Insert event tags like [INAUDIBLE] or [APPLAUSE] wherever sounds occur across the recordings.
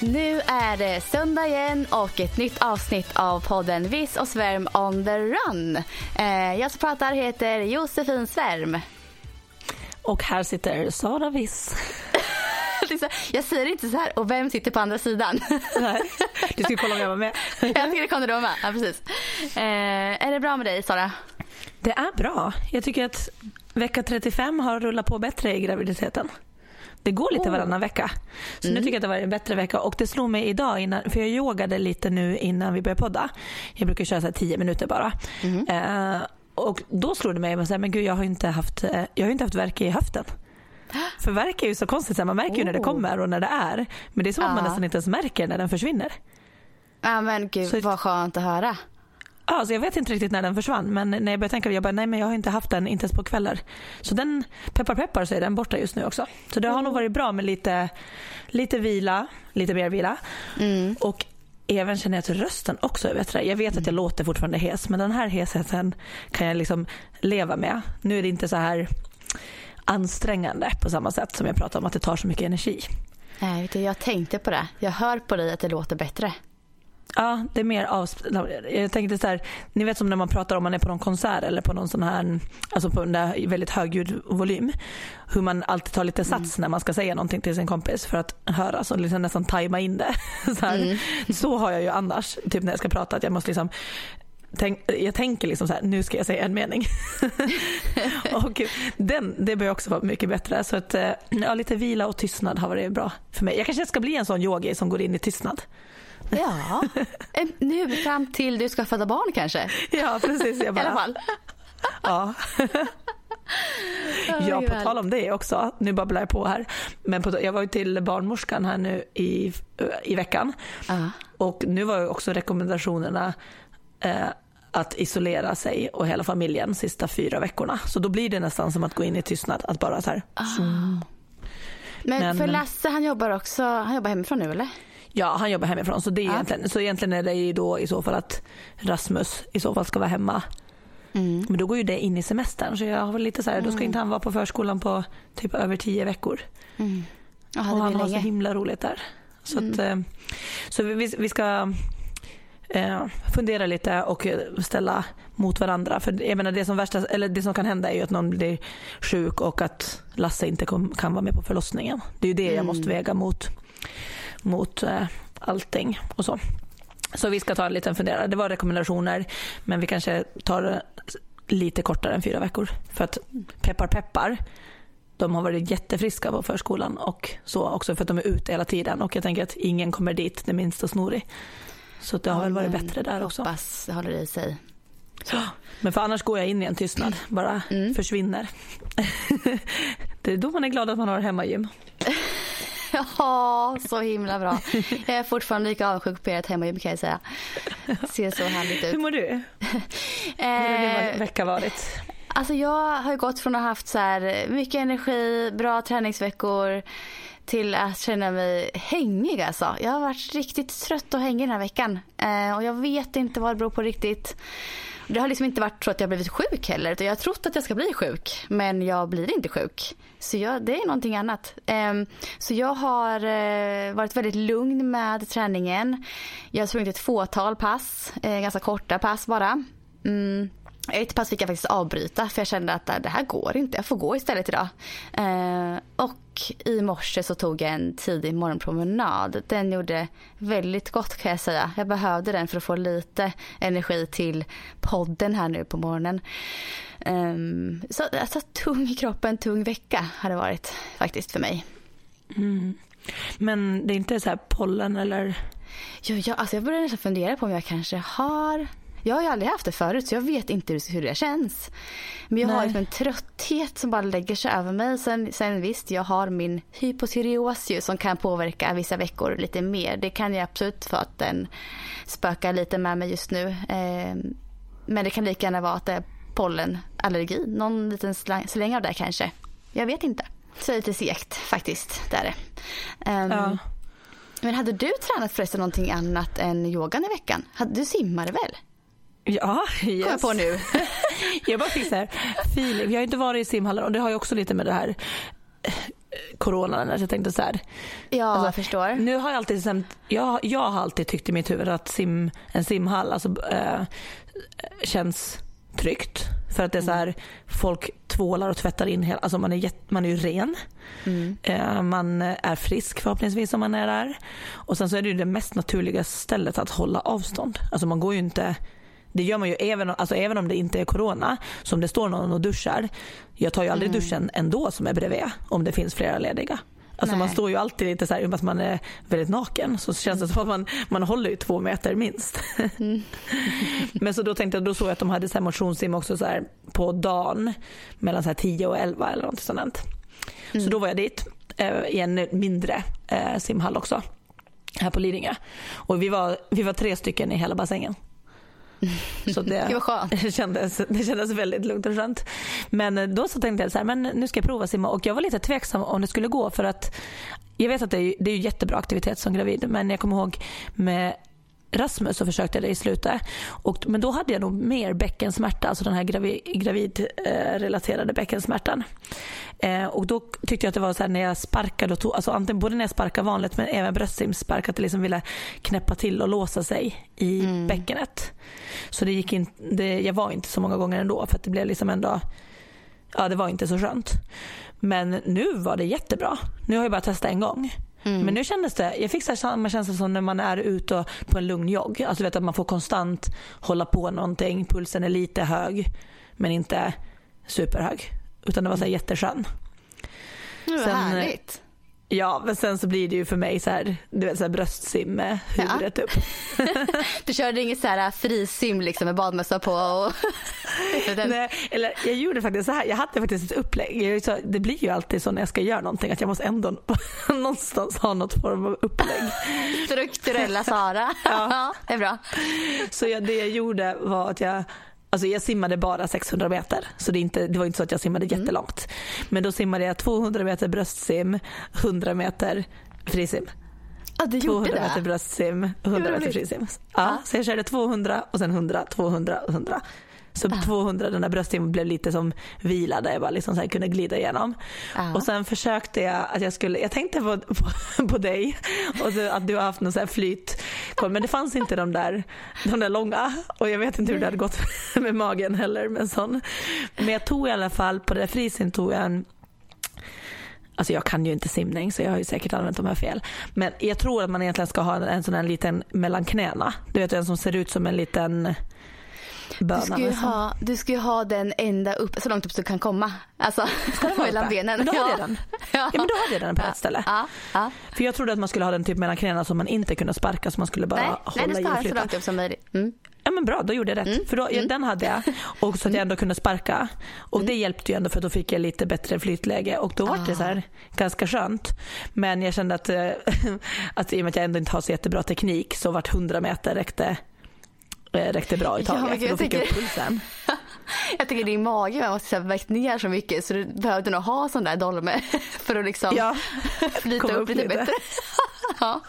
Nu är det söndag igen och ett nytt avsnitt av podden Viss och Svärm on the run. Eh, jag som pratar heter Josefin Svärm. Och här sitter Sara Viss. [LAUGHS] jag säger inte så här, och vem sitter på andra sidan? [LAUGHS] Nej, du ska kolla om jag var med. [LAUGHS] jag tycker det kommer du vara med. Ja, precis. Eh, är det bra med dig Sara? Det är bra. Jag tycker att vecka 35 har rullat på bättre i graviditeten. Det går lite oh. varannan vecka. Så mm. nu tycker jag att det var en bättre vecka. Och det slog mig idag, innan, för jag yogade lite nu innan vi började podda. Jag brukar köra så här 10 minuter bara. Mm. Eh, och då slog det mig, men gud jag har inte haft, eh, jag har inte haft verk i höften. [GASPS] För verk är ju så konstigt, man märker ju när det oh. kommer och när det är. Men det är som att man nästan inte ens märker när den försvinner. Ja men gud så, vad skönt att höra. Alltså jag vet inte riktigt när den försvann men när jag började tänka jag bara nej men jag har inte haft den inte ens på kvällar. Så den, peppar peppar så är den borta just nu också. Så det har mm. nog varit bra med lite, lite vila, lite mer vila. Mm. Och även känner jag att rösten också är bättre. Jag vet att jag mm. låter fortfarande hes men den här hesheten kan jag liksom leva med. Nu är det inte så här ansträngande på samma sätt som jag pratade om att det tar så mycket energi. Nej, jag tänkte på det. Jag hör på dig att det låter bättre. Ja, det är mer avspänt. Jag tänkte så här, ni vet som när man pratar om man är på någon konsert eller på någon sån här, alltså på en väldigt hög ljudvolym. Hur man alltid tar lite sats mm. när man ska säga någonting till sin kompis för att höra, så liksom nästan tajma in det. [LAUGHS] Så, mm. så har jag ju annars, typ när jag ska prata, att jag måste liksom Tänk, jag tänker liksom så här, nu ska jag säga en mening. [LAUGHS] och den, det bör också vara mycket bättre. Så att, ja, lite vila och tystnad har varit bra för mig. Jag kanske ska bli en sån yogi som går in i tystnad. Ja, eh, nu fram till du ska föda barn kanske? Ja, precis. Jag bara, I alla fall. Ja. [LAUGHS] Ja, på tal om det också. Nu babblar jag på här. Men på, jag var ju till barnmorskan här nu i, i veckan. Uh. Och nu var ju också rekommendationerna eh, att isolera sig och hela familjen sista fyra veckorna. Så då blir det nästan som att gå in i tystnad. Att bara så här. Uh. Men, Men, för Lasse han jobbar också, han jobbar hemifrån nu eller? Ja, han jobbar hemifrån. Så, det är ja. egentligen, så egentligen är det ju då i så fall att Rasmus i så fall ska vara hemma. Mm. Men då går ju det in i semestern så jag har väl lite så här, mm. då ska mm. inte han vara på förskolan på typ över tio veckor. Mm. Aha, och han har så himla roligt där. Så, att, mm. eh, så vi, vi ska eh, fundera lite och ställa mot varandra. För jag menar, det, som värsta, eller det som kan hända är ju att någon blir sjuk och att Lasse inte kom, kan vara med på förlossningen. Det är ju det jag mm. måste väga mot mot eh, allting och så. Så vi ska ta en liten funderare. Det var rekommendationer men vi kanske tar det lite kortare än fyra veckor. För att peppar peppar, de har varit jättefriska på förskolan och så också för att de är ute hela tiden och jag tänker att ingen kommer dit det minsta snorig. Så det har väl varit bättre där också. Hoppas det håller i sig. Så. Men för annars går jag in i en tystnad, bara mm. försvinner. [LAUGHS] det är då man är glad att man har hemmagym. [LAUGHS] Ja, så himla bra. Jag är fortfarande lika avundsjuk på ert hemmagym kan jag säga. Det ser så härligt ut. Hur mår du? [LAUGHS] Hur har din vecka varit? Alltså jag har gått från att ha haft så här mycket energi, bra träningsveckor till att känna mig hängig alltså. Jag har varit riktigt trött och hängig den här veckan. Eh, och jag vet inte vad det beror på riktigt. Det har liksom inte varit så att jag blivit sjuk heller. Utan jag har trott att jag ska bli sjuk. Men jag blir inte sjuk. Så jag, det är någonting annat. Um, så jag har uh, varit väldigt lugn med träningen. Jag har sprungit ett fåtal pass. Uh, ganska korta pass bara. Mm. ett pass fick jag faktiskt avbryta för jag kände att det här går inte. Jag får gå istället idag. Uh, och i morse så tog jag en tidig morgonpromenad. Den gjorde väldigt gott kan jag säga. Jag behövde den för att få lite energi till podden här nu på morgonen. Um, så alltså, tung i kroppen, tung vecka har det varit faktiskt för mig. Mm. Men det är inte så här pollen eller? Jo, jag, alltså jag började nästan fundera på om jag kanske har jag har ju aldrig haft det förut så jag vet inte hur det känns. Men jag Nej. har liksom en trötthet som bara lägger sig över mig. Sen, sen visst, jag har min hypotyreos som kan påverka vissa veckor lite mer. Det kan jag absolut för att den spökar lite med mig just nu. Eh, men det kan lika gärna vara att det pollenallergi. Någon liten släng av det kanske. Jag vet inte. Så lite segt faktiskt. Det är det. Um, ja. Men hade du tränat förresten någonting annat än yogan i veckan? Du simmade väl? Ja, yes. Kom jag på nu. [LAUGHS] jag bara fick så här feeling. Jag har inte varit i simhallen och det har ju också lite med det här eh, coronan. Jag tänkte så här. Ja, alltså, jag förstår. Nu har jag alltid jag, jag har alltid tyckt i mitt huvud att sim, en simhall alltså, äh, känns tryggt. För att det är så här, folk tvålar och tvättar in hela, alltså man är, jätt, man är ju ren. Mm. Eh, man är frisk förhoppningsvis om man är där. Och sen så är det ju det mest naturliga stället att hålla avstånd. Alltså man går ju inte det gör man ju även, alltså även om det inte är corona, som det står någon och duschar. Jag tar ju aldrig mm. duschen ändå som är bredvid om det finns flera lediga. Alltså man står ju alltid lite så här, i och med att man är väldigt naken så känns det som att man, man håller ju två meter minst. Mm. [LAUGHS] Men så då tänkte jag, då såg jag att de hade så här motionssim också så här på dagen mellan så här 10 och 11 eller något sånt. Mm. Så då var jag dit eh, i en mindre eh, simhall också här på Lidingö. Och vi var, vi var tre stycken i hela bassängen. [LAUGHS] Så det, det, det, [LAUGHS] kändes, det kändes väldigt lugnt och skönt. Men eh, då så tänkte jag så här, men nu ska jag prova simma och jag var lite tveksam om det skulle gå för att jag vet att det är, det är jättebra aktivitet som gravid men jag kommer ihåg med Rasmus så försökte jag det i slutet. Och, men då hade jag nog mer bäckensmärta, alltså den här gravid, gravidrelaterade bäckensmärtan. Eh, och då tyckte jag att det var så här när jag sparkade och tog, alltså antingen både när jag sparkade vanligt men även bröstsimspark att det liksom ville knäppa till och låsa sig i mm. bäckenet. Så det gick in, det, jag var inte så många gånger ändå för att det blev liksom ändå, ja det var inte så skönt. Men nu var det jättebra. Nu har jag bara testat en gång. Mm. Men nu kändes det, jag fick samma känsla som när man är ute på en lugn jogg. Alltså vet att man får konstant hålla på någonting, pulsen är lite hög men inte superhög. Utan det var så här jätteskön. Det Sen, härligt. Ja, men sen så blir det ju för mig så här, du vet så här bröstsim med huvudet ja. upp. [LAUGHS] du körde inget så här frisim liksom med badmössa på? Och [LAUGHS] Nej, eller jag gjorde faktiskt så här, jag hade faktiskt ett upplägg. Det blir ju alltid så när jag ska göra någonting att jag måste ändå [LAUGHS] någonstans ha något form av upplägg. Strukturella Sara. ja. det är bra. Så jag, det jag gjorde var att jag Alltså jag simmade bara 600 meter så det, inte, det var inte så att jag simmade mm. jättelångt. Men då simmade jag 200 meter bröstsim, 100 meter frisim. Ja, du 200 det? meter bröstsim, 100 meter frisim. Ja, ja, Så jag körde 200 och sen 100, 200 och 100. Så ah. 200 den där brösttimmen blev lite som vila där jag bara liksom så kunde glida igenom. Ah. Och sen försökte jag att jag skulle, jag tänkte på, på, på dig och så, att du har haft någon så här flyt. Men det fanns inte de där, de där långa och jag vet inte hur det hade gått [LAUGHS] med magen heller med sån. Men jag tog i alla fall, på det där frisim tog jag en Alltså jag kan ju inte simning så jag har ju säkert använt de här fel. Men jag tror att man egentligen ska ha en sån här liten mellan knäna. Du vet en som ser ut som en liten du ska, ju ha, du ska ha den ända upp, så långt upp du kan komma. Alltså mellan benen. Men då hade jag den. Ja. ja men då hade jag den på ett ställe. Ja. Ja. För jag trodde att man skulle ha den typ mellan knäna så man inte kunde sparka så man skulle bara nej, hålla nej, du ska ha så långt upp som möjligt. Mm. Ja men bra, då gjorde jag rätt. Mm. För då, mm. den hade jag och så att jag ändå kunde sparka. Och det mm. hjälpte ju ändå för då fick jag lite bättre flytläge och då ah. var det så här ganska skönt. Men jag kände att, [LAUGHS] att i och med att jag ändå inte har så jättebra teknik så vart 100 meter räckte räckte bra i taget. Ja, för då fick jag upp pulsen. [LAUGHS] jag tycker din mage måste ha vägt ner så mycket så du behövde nog ha sån där dolme [LAUGHS] för att liksom ja, [LAUGHS] flyta upp, lite, lite bättre. ja.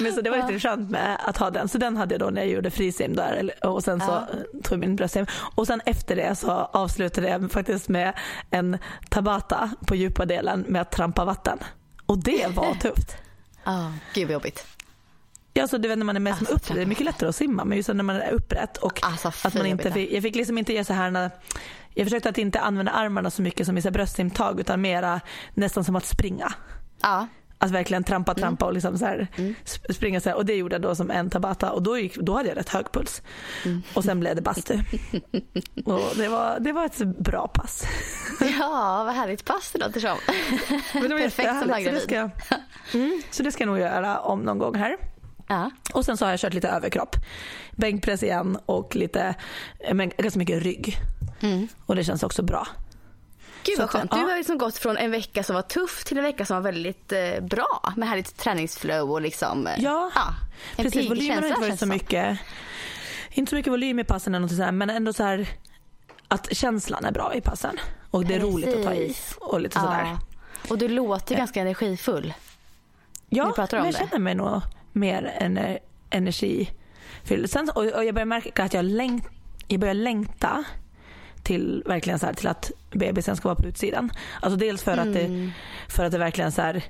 Men så det var lite skönt med att ha den. Så den hade jag då när jag gjorde frisim där och sen så ja. tog jag min bröstsim. Och sen efter det så avslutade jag faktiskt med en tabata på djupa delen med att trampa vatten. Och det var tufft. Ja, oh, gud vad jobbigt. Ja, så du vet när man är mest alltså, upp, det är mycket lättare att simma men just när man är upprätt och alltså, att man inte fick, jag fick liksom inte göra så här när, jag försökte att inte använda armarna så mycket som i bröstsimtag utan mera nästan som att springa. Ja. Att verkligen trampa, mm. trampa och liksom så här, mm. springa så här. Och det gjorde jag då som en tabata och då, gick, då hade jag rätt hög puls. Mm. Och sen blev det bastu. [LAUGHS] och det var, det var ett bra pass. ja, vad härligt pass det låter som. Men det var [LAUGHS] Perfekt som. Så, mm, så det ska jag nog göra om någon gång här. Ja. Och sen så har jag kört lite överkropp. Bänkpress igen och lite, men ganska mycket rygg. Mm. Och det känns också bra. Gud vad skönt. Du har liksom gått från en vecka som var tuff till en vecka som var väldigt eh, bra med härligt träningsflow och liksom eh, ja, ja precis. Volymen har inte varit så mycket. Inte så mycket volym i passen eller något sånt men ändå så här att känslan är bra i passen. Och det är Precis. roligt att ta i och lite sådär. Ja. Och du låter ganska energifull. Ja, men jag det. känner mig nog mer ener, energifylld. Sen, och, och jag börjar märka att jag, längt, jag börjar längta till, verkligen så här, till att bebisen ska vara på utsidan. Alltså dels för, mm. att, det, mm. för att det verkligen så här,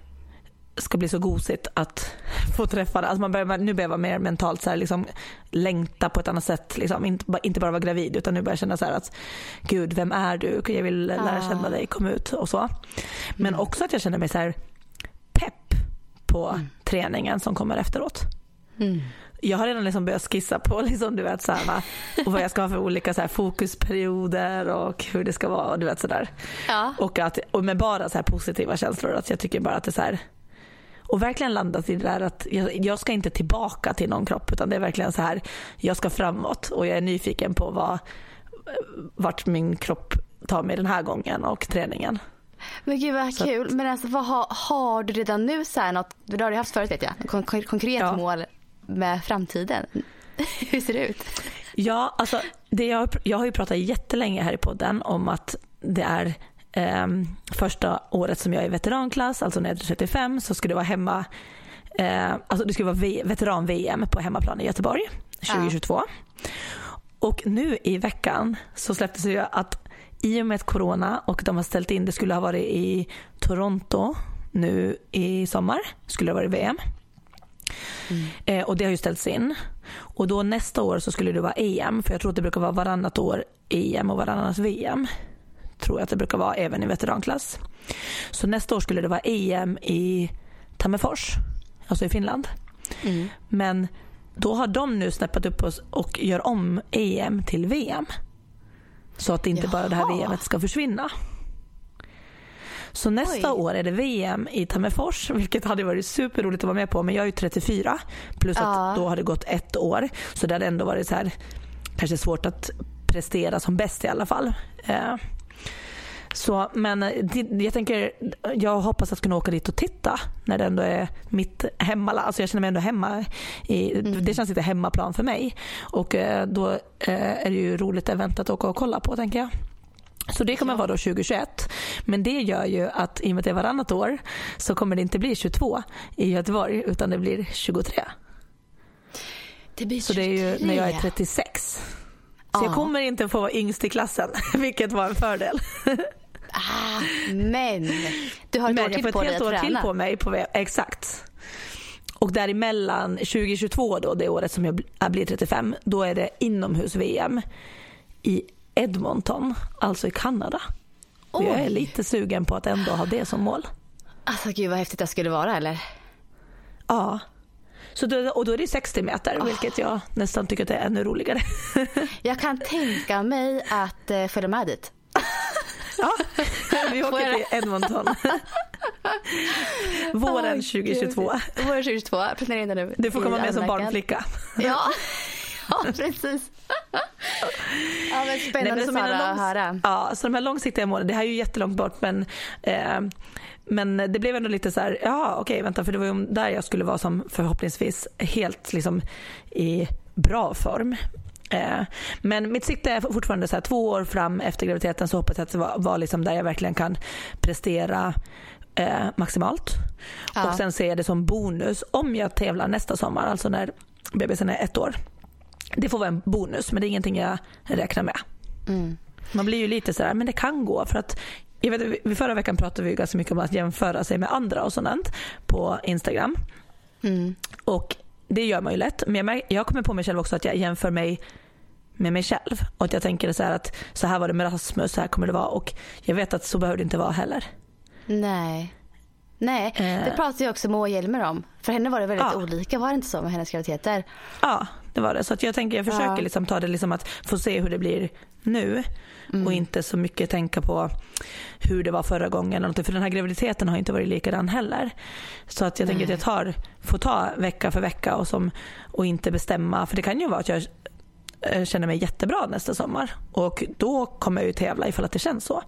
ska bli så gosigt att [LAUGHS] få träffa alltså man börjar, Nu börjar jag vara mer mentalt så här, liksom, längta på ett annat sätt. Liksom. Inte, inte bara vara gravid utan nu börjar jag känna så att gud vem är du? Jag vill lära känna ah. dig, kom ut och så. Men mm. också att jag känner mig så här på träningen som kommer efteråt. Mm. Jag har redan liksom börjat skissa på [LAUGHS] liksom, du vet, så här, och vad jag ska ha för olika så här, fokusperioder och hur det ska vara. Du vet, så där. Ja. Och, att, och med bara så här, positiva känslor. Att jag tycker bara att det är så här, och verkligen landat i det där att jag, jag, ska inte tillbaka till någon kropp utan det är verkligen så här, jag ska framåt och jag är nyfiken på vad, vart min kropp tar mig den här gången och träningen. Men gud vad så kul. Att, men alltså, vad har, har du redan nu så här något, det har du haft förut vet jag, kon konkret ja. mål med framtiden? [LAUGHS] Hur ser det ut? Ja, alltså det jag, jag har ju pratat jättelänge här i podden om att det är eh, första året som jag är veteranklass, alltså när jag är 35, så skulle det vara hemma, eh, alltså det skulle vara veteran-VM på hemmaplan i Göteborg 2022. Ja. Och nu i veckan så släpptes det ju att i och med corona och de har ställt in, det skulle ha varit i Toronto nu i sommar, skulle det ha varit VM. Mm. Eh, och det har ju ställts in. Och då nästa år så skulle det vara EM, för jag tror att det brukar vara varannat år EM och varannat VM tror jag att det brukar vara även i veteranklass. Så nästa år skulle det vara EM i Tammerfors, alltså i Finland. Mm. Men då har de nu snäppat upp oss och gör om EM till VM. Så att inte Jaha. bara det här VMet ska försvinna. Så nästa Oj. år är det VM i Tammerfors, vilket hade varit superroligt att vara med på. Men jag är ju 34, plus ja. att då har det gått ett år. Så det hade ändå varit så här, kanske svårt att prestera som bäst i alla fall. Eh, så, men eh, jag tänker, jag hoppas att kunna åka dit och titta när det ändå är mitt hemmaland. Alltså jag känner mig ändå hemma. I, mm. Det känns lite hemmaplan för mig. Och eh, då eh, är det ju roligt event att åka och kolla på tänker jag. Så det kommer ja. vara då 2021. Men det gör ju att i och med att det är varannat år så kommer det inte bli 22 i Göteborg utan det blir 23. Det blir 23. Så det är ju när jag är 36. Så jag kommer inte få vara yngst i klassen, [LAUGHS] vilket var en fördel. Ah, men du har ett men år till på dig att träna. jag får ett helt år till på mig. På, exakt. Och däremellan 2022 då, det året som jag blir 35, då är det inomhus-VM i Edmonton, alltså i Kanada. Och jag är lite sugen på att ändå ha det som mål. Alltså gud vad häftigt det skulle vara eller? Ja. Så då, och då är det 60 meter, oh. vilket jag nästan tycker är ännu roligare. [LAUGHS] jag kan tänka mig att eh, följa med dit. Ja, [LAUGHS] vi åker till Edmonton. [LAUGHS] Våren 2022. Våren 2022, planera in det nu. Du får komma med som barnflicka. [LAUGHS] Ja, ja precis. Ja, men spännande Nej, men Sara att höra. Ja, så de här långsiktiga målen, det här är ju jättelångt bort men eh, men det blev ändå lite så här, ja okej okay, vänta för det var ju där jag skulle vara som förhoppningsvis helt liksom i bra form. Eh, men mitt sikte är fortfarande så här, två år fram efter graviditeten så hoppas jag att det var, var liksom där jag verkligen kan prestera eh, maximalt. Ja. Och sen ser jag det som bonus om jag tävlar nästa sommar, alltså när bebisen är ett år. Det får vara en bonus men det är ingenting jag räknar med. Mm. Man blir ju lite sådär, men det kan gå för att jag vet, förra veckan pratade vi ganska mycket om att jämföra sig med andra och sånt på Instagram. Mm. Och det gör man ju lätt. Men jag, jag kommer på mig själv också att jag jämför mig med mig själv. Och att jag tänker så att så här var det med Rasmus, så här kommer det vara. Och jag vet att så behöver det inte vara heller. Nej. Nej, det eh. pratade jag också med Moa Hjelmer om. För henne var det väldigt ja. olika, var det inte så med hennes graviditeter? Ja, det var det. Så att jag tänker, jag försöker ja. liksom ta det liksom att få se hur det blir nu. Mm. Och inte så mycket tänka på hur det var förra gången. För den här graviditeten har inte varit likadan heller. Så att jag Nej. tänker att jag tar, får ta vecka för vecka och, som, och inte bestämma. För det kan ju vara att jag Eh, känner mig jättebra nästa sommar. Och då kommer jag ju tävla ifall att det känns så.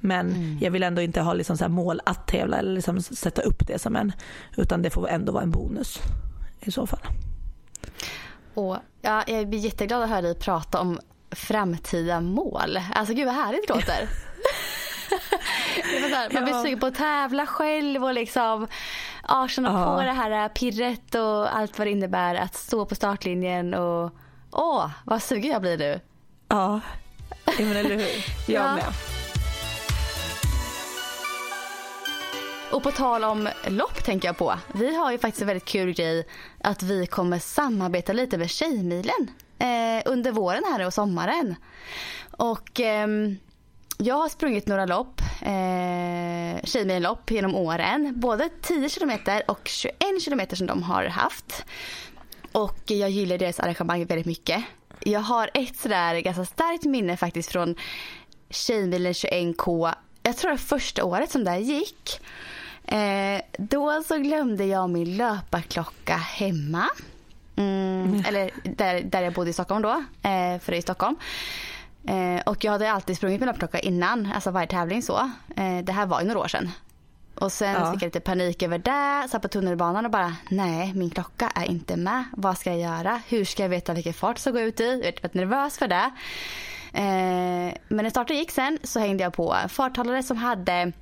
Men mm. jag vill ändå inte ha liksom så mål att tävla eller liksom sätta upp det som en. Utan det får ändå vara en bonus i så fall. Och, ja, jag blir jätteglad att höra dig prata om framtida mål. Alltså gud vad härligt det låter. [LAUGHS] man blir sugen på att tävla själv och liksom ja, känna ja. på det här pirret och allt vad det innebär att stå på startlinjen och åh, vad sugen jag blir nu. Ja, men eller hur. Jag ja. med. Och på tal om lopp tänker jag på. Vi har ju faktiskt en väldigt kul grej att vi kommer samarbeta lite med Tjejmilen eh, under våren här och sommaren. Och eh, jag har sprungit några lopp, eh, Tjejmilenlopp genom åren. Både 10 kilometer och 21 kilometer som de har haft. Och jag gillar deras arrangemang väldigt mycket. Jag har ett sådär ganska starkt minne faktiskt från Tjejmilen 21K. Jag tror det var första året som det här gick. Eh, då så glömde jag min löparklocka hemma. Mm, mm. Eller där, där jag bodde i Stockholm då, eh, för det är i Stockholm. Eh, och jag hade alltid sprungit med löparklocka innan, alltså varje tävling så. Eh, det här var ju några år sedan. Och sen ja. fick jag lite panik över det, satt på tunnelbanan och bara nej min klocka är inte med. Vad ska jag göra? Hur ska jag veta vilken fart jag ska gå ut i? Jag är nervös för det. Eh, men när starten gick sen så hängde jag på en farthållare som hade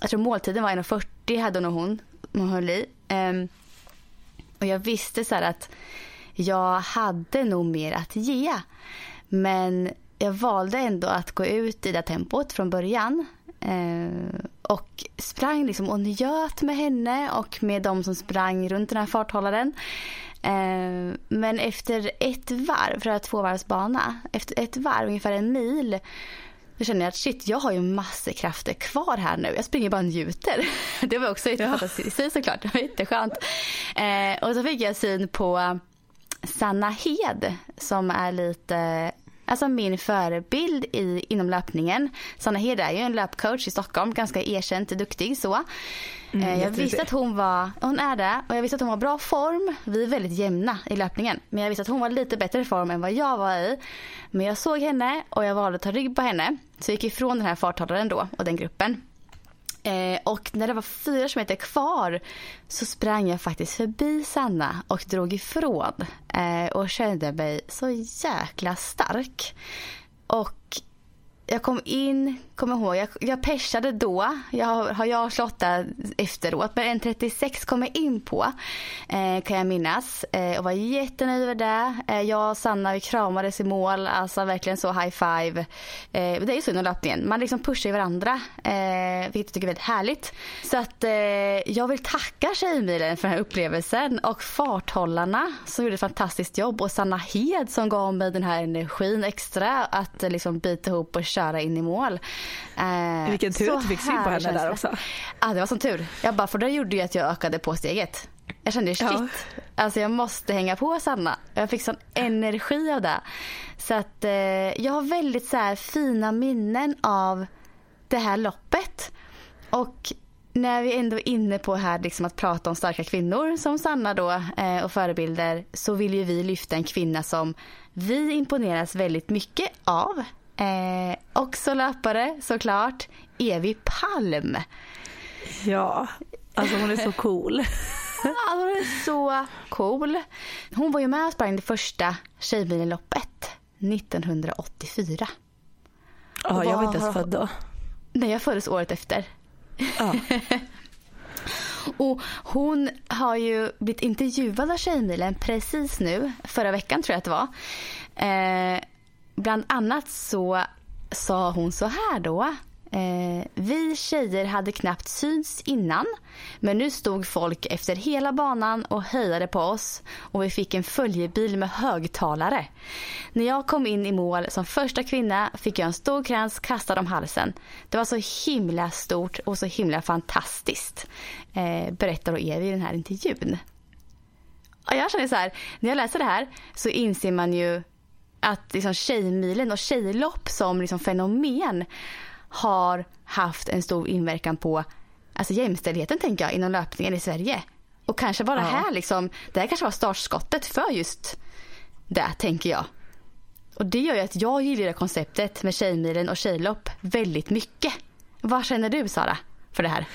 jag tror måltiden var 1.40 hade nog hon, hon höll i. Och jag visste så att jag hade nog mer att ge. Men jag valde ändå att gå ut i det tempot från början. Eh, och sprang liksom och njöt med henne och med de som sprang runt den här farthållaren. Eh, men efter ett varv, för att tvåvarvsbana, efter ett varv, ungefär en mil då känner jag att shit, jag har ju massor krafter kvar här nu. Jag springer bara och njuter. [LAUGHS] Det var också jättefantastiskt ja. såklart. Det var jätteskönt. Eh, och så fick jag syn på Sanna Hed som är lite Alltså min förebild i, inom löpningen. Sanna Hed är ju en löpcoach i Stockholm, ganska erkänt duktig så. Mm, eh, jag visste att hon var, hon är det och jag visste att hon var bra form. Vi är väldigt jämna i löpningen. Men jag visste att hon var lite bättre form än vad jag var i. Men jag såg henne och jag valde att ta rygg på henne. Så jag gick ifrån den här farthållaren då och den gruppen. Eh, och när det var fyra kilometer kvar så sprang jag faktiskt förbi Sanna och drog ifrån. Eh, och kände mig så jäkla stark. Och jag kom in, kommer ihåg, jag, jag persade då. Jag har, har jag slått där efteråt. Men 1.36 kom jag in på. Eh, kan jag minnas. Eh, och var jättenöjd över det. Eh, jag och Sanna vi kramades i mål. Alltså verkligen så high five. Eh, det är ju så inom löpningen. Man liksom pushar ju varandra. Eh, vilket jag tycker är väldigt härligt. Så att eh, jag vill tacka Tjejmilen för den här upplevelsen. Och farthållarna som gjorde ett fantastiskt jobb. Och Sanna Hed som gav mig den här energin extra. Att eh, liksom bita ihop och köra in i mål. Eh, Vilken tur att du fick syn på henne där också. Ja, det var som tur. Jag bara, för det gjorde ju att jag ökade på steget. Jag kände shit, ja. alltså jag måste hänga på Sanna. Jag fick sån energi av det. Så att eh, jag har väldigt så här, fina minnen av det här loppet. Och när vi ändå är inne på här liksom att prata om starka kvinnor som Sanna då eh, och förebilder så vill ju vi lyfta en kvinna som vi imponeras väldigt mycket av. Eh, också löpare såklart, Evi Palm. Ja, alltså hon är så cool. [LAUGHS] ja, hon är så cool. Hon var ju med och sprang det första Tjejmilenloppet 1984. Ja, jag var inte ens född då. Nej, jag föddes året efter. Ja. [LAUGHS] och hon har ju blivit intervjuad av Tjejmilen precis nu, förra veckan tror jag att det var. Eh, bland annat så sa hon så här då. Eh, vi tjejer hade knappt syns innan men nu stod folk efter hela banan och hejade på oss och vi fick en följebil med högtalare. När jag kom in i mål som första kvinna fick jag en stor krans kastad om halsen. Det var så himla stort och så himla fantastiskt eh, berättar då Evi i den här intervjun. Och jag känner så här, när jag läser det här så inser man ju att liksom Tjejmilen och tjejlopp som liksom fenomen har haft en stor inverkan på alltså jämställdheten tänker jag inom löpningen i Sverige. Och kanske var det här liksom, det här kanske var startskottet för just det tänker jag. Och det gör ju att jag gillar konceptet med Tjejmilen och tjejlopp väldigt mycket. Vad känner du Sara för det här?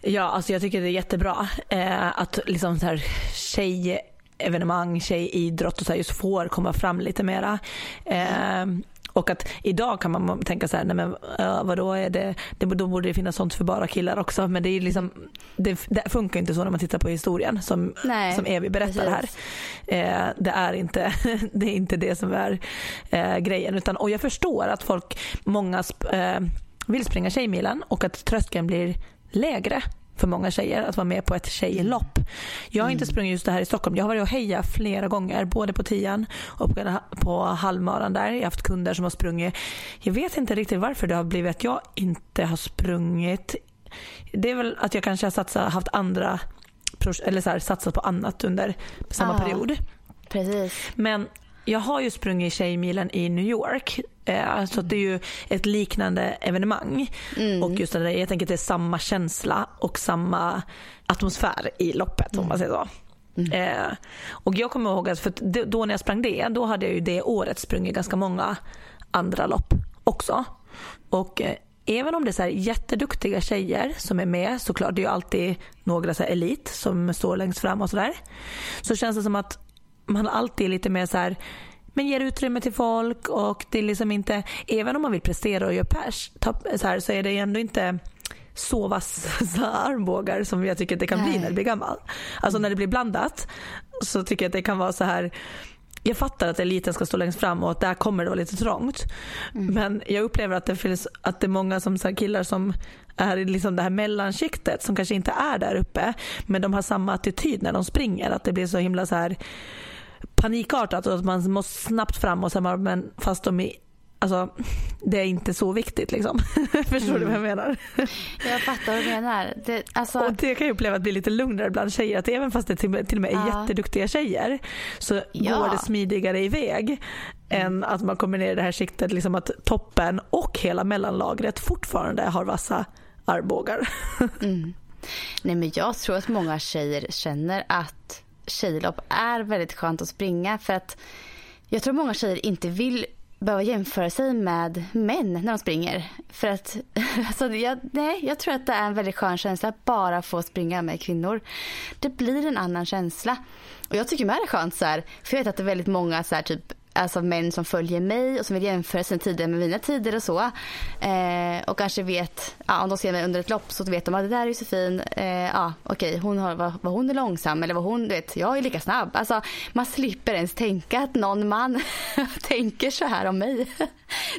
Ja, alltså jag tycker det är jättebra eh, att liksom så här tjej evenemang, tjejidrott och så här just får komma fram lite mera. Eh, och att idag kan man tänka så här, nej men uh, vadå är det, det, då borde det finnas sånt för bara killar också. Men det, är liksom, det, det funkar inte så när man tittar på historien som, som Evi berättar precis. här. Eh, det, är inte, [LAUGHS] det är inte det som är eh, grejen. Utan, och jag förstår att folk, många eh, vill springa Tjejmilen och att tröskeln blir lägre för många tjejer att vara med på ett tjejlopp. Jag har inte mm. sprungit just det här i Stockholm. Jag har varit och hejat flera gånger både på tian och på, halvmaran där. Jag har haft kunder som har sprungit. Jag vet inte riktigt varför det har blivit att jag inte har sprungit. Det är väl att jag kanske har satsat, haft andra eller så här, satsat på annat under samma ja, period. Precis. Men jag har ju sprungit Tjejmilen i New York. Eh, så det är ju ett liknande evenemang. Mm. Och just det, jag tänker att det är samma känsla och samma atmosfär i loppet mm. om man säger så. Mm. Eh, och jag kommer ihåg att för då när jag sprang det, då hade jag ju det året sprungit ganska många andra lopp också. Och eh, även om det är så jätteduktiga tjejer som är med, såklart det är ju alltid några så elit som står längst fram och sådär. Så känns det som att man alltid är lite mer så här, men ger utrymme till folk och det är liksom inte, även om man vill prestera och göra pers så, här, så är det ändå inte så vassa [LAUGHS] armbågar som jag tycker att det kan Nej. bli när det blir gammal. Alltså när det blir blandat så tycker jag att det kan vara så här jag fattar att eliten ska stå längst fram och att där kommer det vara lite trångt. Mm. Men jag upplever att det finns att det är många som, så killar som är i liksom det här mellanskiktet som kanske inte är där uppe men de har samma attityd när de springer. Att det blir så himla så här panikartat och att man måste snabbt fram och sen men fast de är Alltså, [LAUGHS] det är inte så viktigt liksom. [LAUGHS] Förstår mm. du vad jag menar? Jag fattar vad du menar. Det, alltså... Och det kan jag uppleva att bli lite lugnare bland tjejer. Att även fast det till, och med är ja. jätteduktiga tjejer så ja. går det smidigare iväg mm. än att man kommer ner i det här siktet liksom att toppen och hela mellanlagret fortfarande har vassa armbågar. [LAUGHS] Mm. Nej men jag tror att många tjejer känner att tjejlopp är väldigt skönt att springa för att jag tror många tjejer inte vill behöva jämföra sig med män när de springer. För att, [LAUGHS] alltså, jag, nej, jag tror att det är en väldigt skön känsla att bara få springa med kvinnor. Det blir en annan känsla. Och jag tycker med det är skönt så här, för jag vet att det är väldigt många så här, typ alltså män som följer mig och som vill jämföra sina tider med mina tider och så. Eh, och kanske vet, ja, om de ser mig under ett lopp så vet de att det där är Josefin, eh, ja okej hon har, var, var, hon är långsam eller var hon, vet jag är lika snabb. Alltså man slipper ens tänka att någon man [LAUGHS] tänker så här om mig.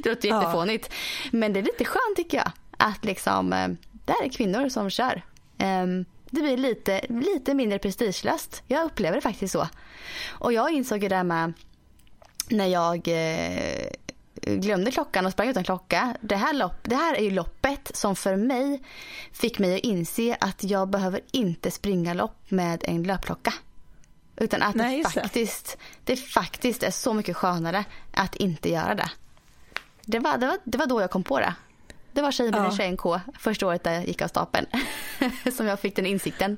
det låter ja. jättefånigt. Men det är lite skönt tycker jag att liksom, eh, det här är kvinnor som kör. Um, det blir lite, lite mindre prestigelöst. Jag upplever det faktiskt så. Och jag insåg det där med när jag eh, glömde klockan och sprang utan klocka. Det här, lopp, det här är ju loppet som för mig fick mig att inse att jag behöver inte springa lopp med en löpklocka. Utan att Nej, det, faktiskt, det faktiskt är så mycket skönare att inte göra det. Det var, det var, det var då jag kom på det. Det var Tjejbilen ja. 21K första året jag gick av stapeln. [LAUGHS] som jag fick den insikten.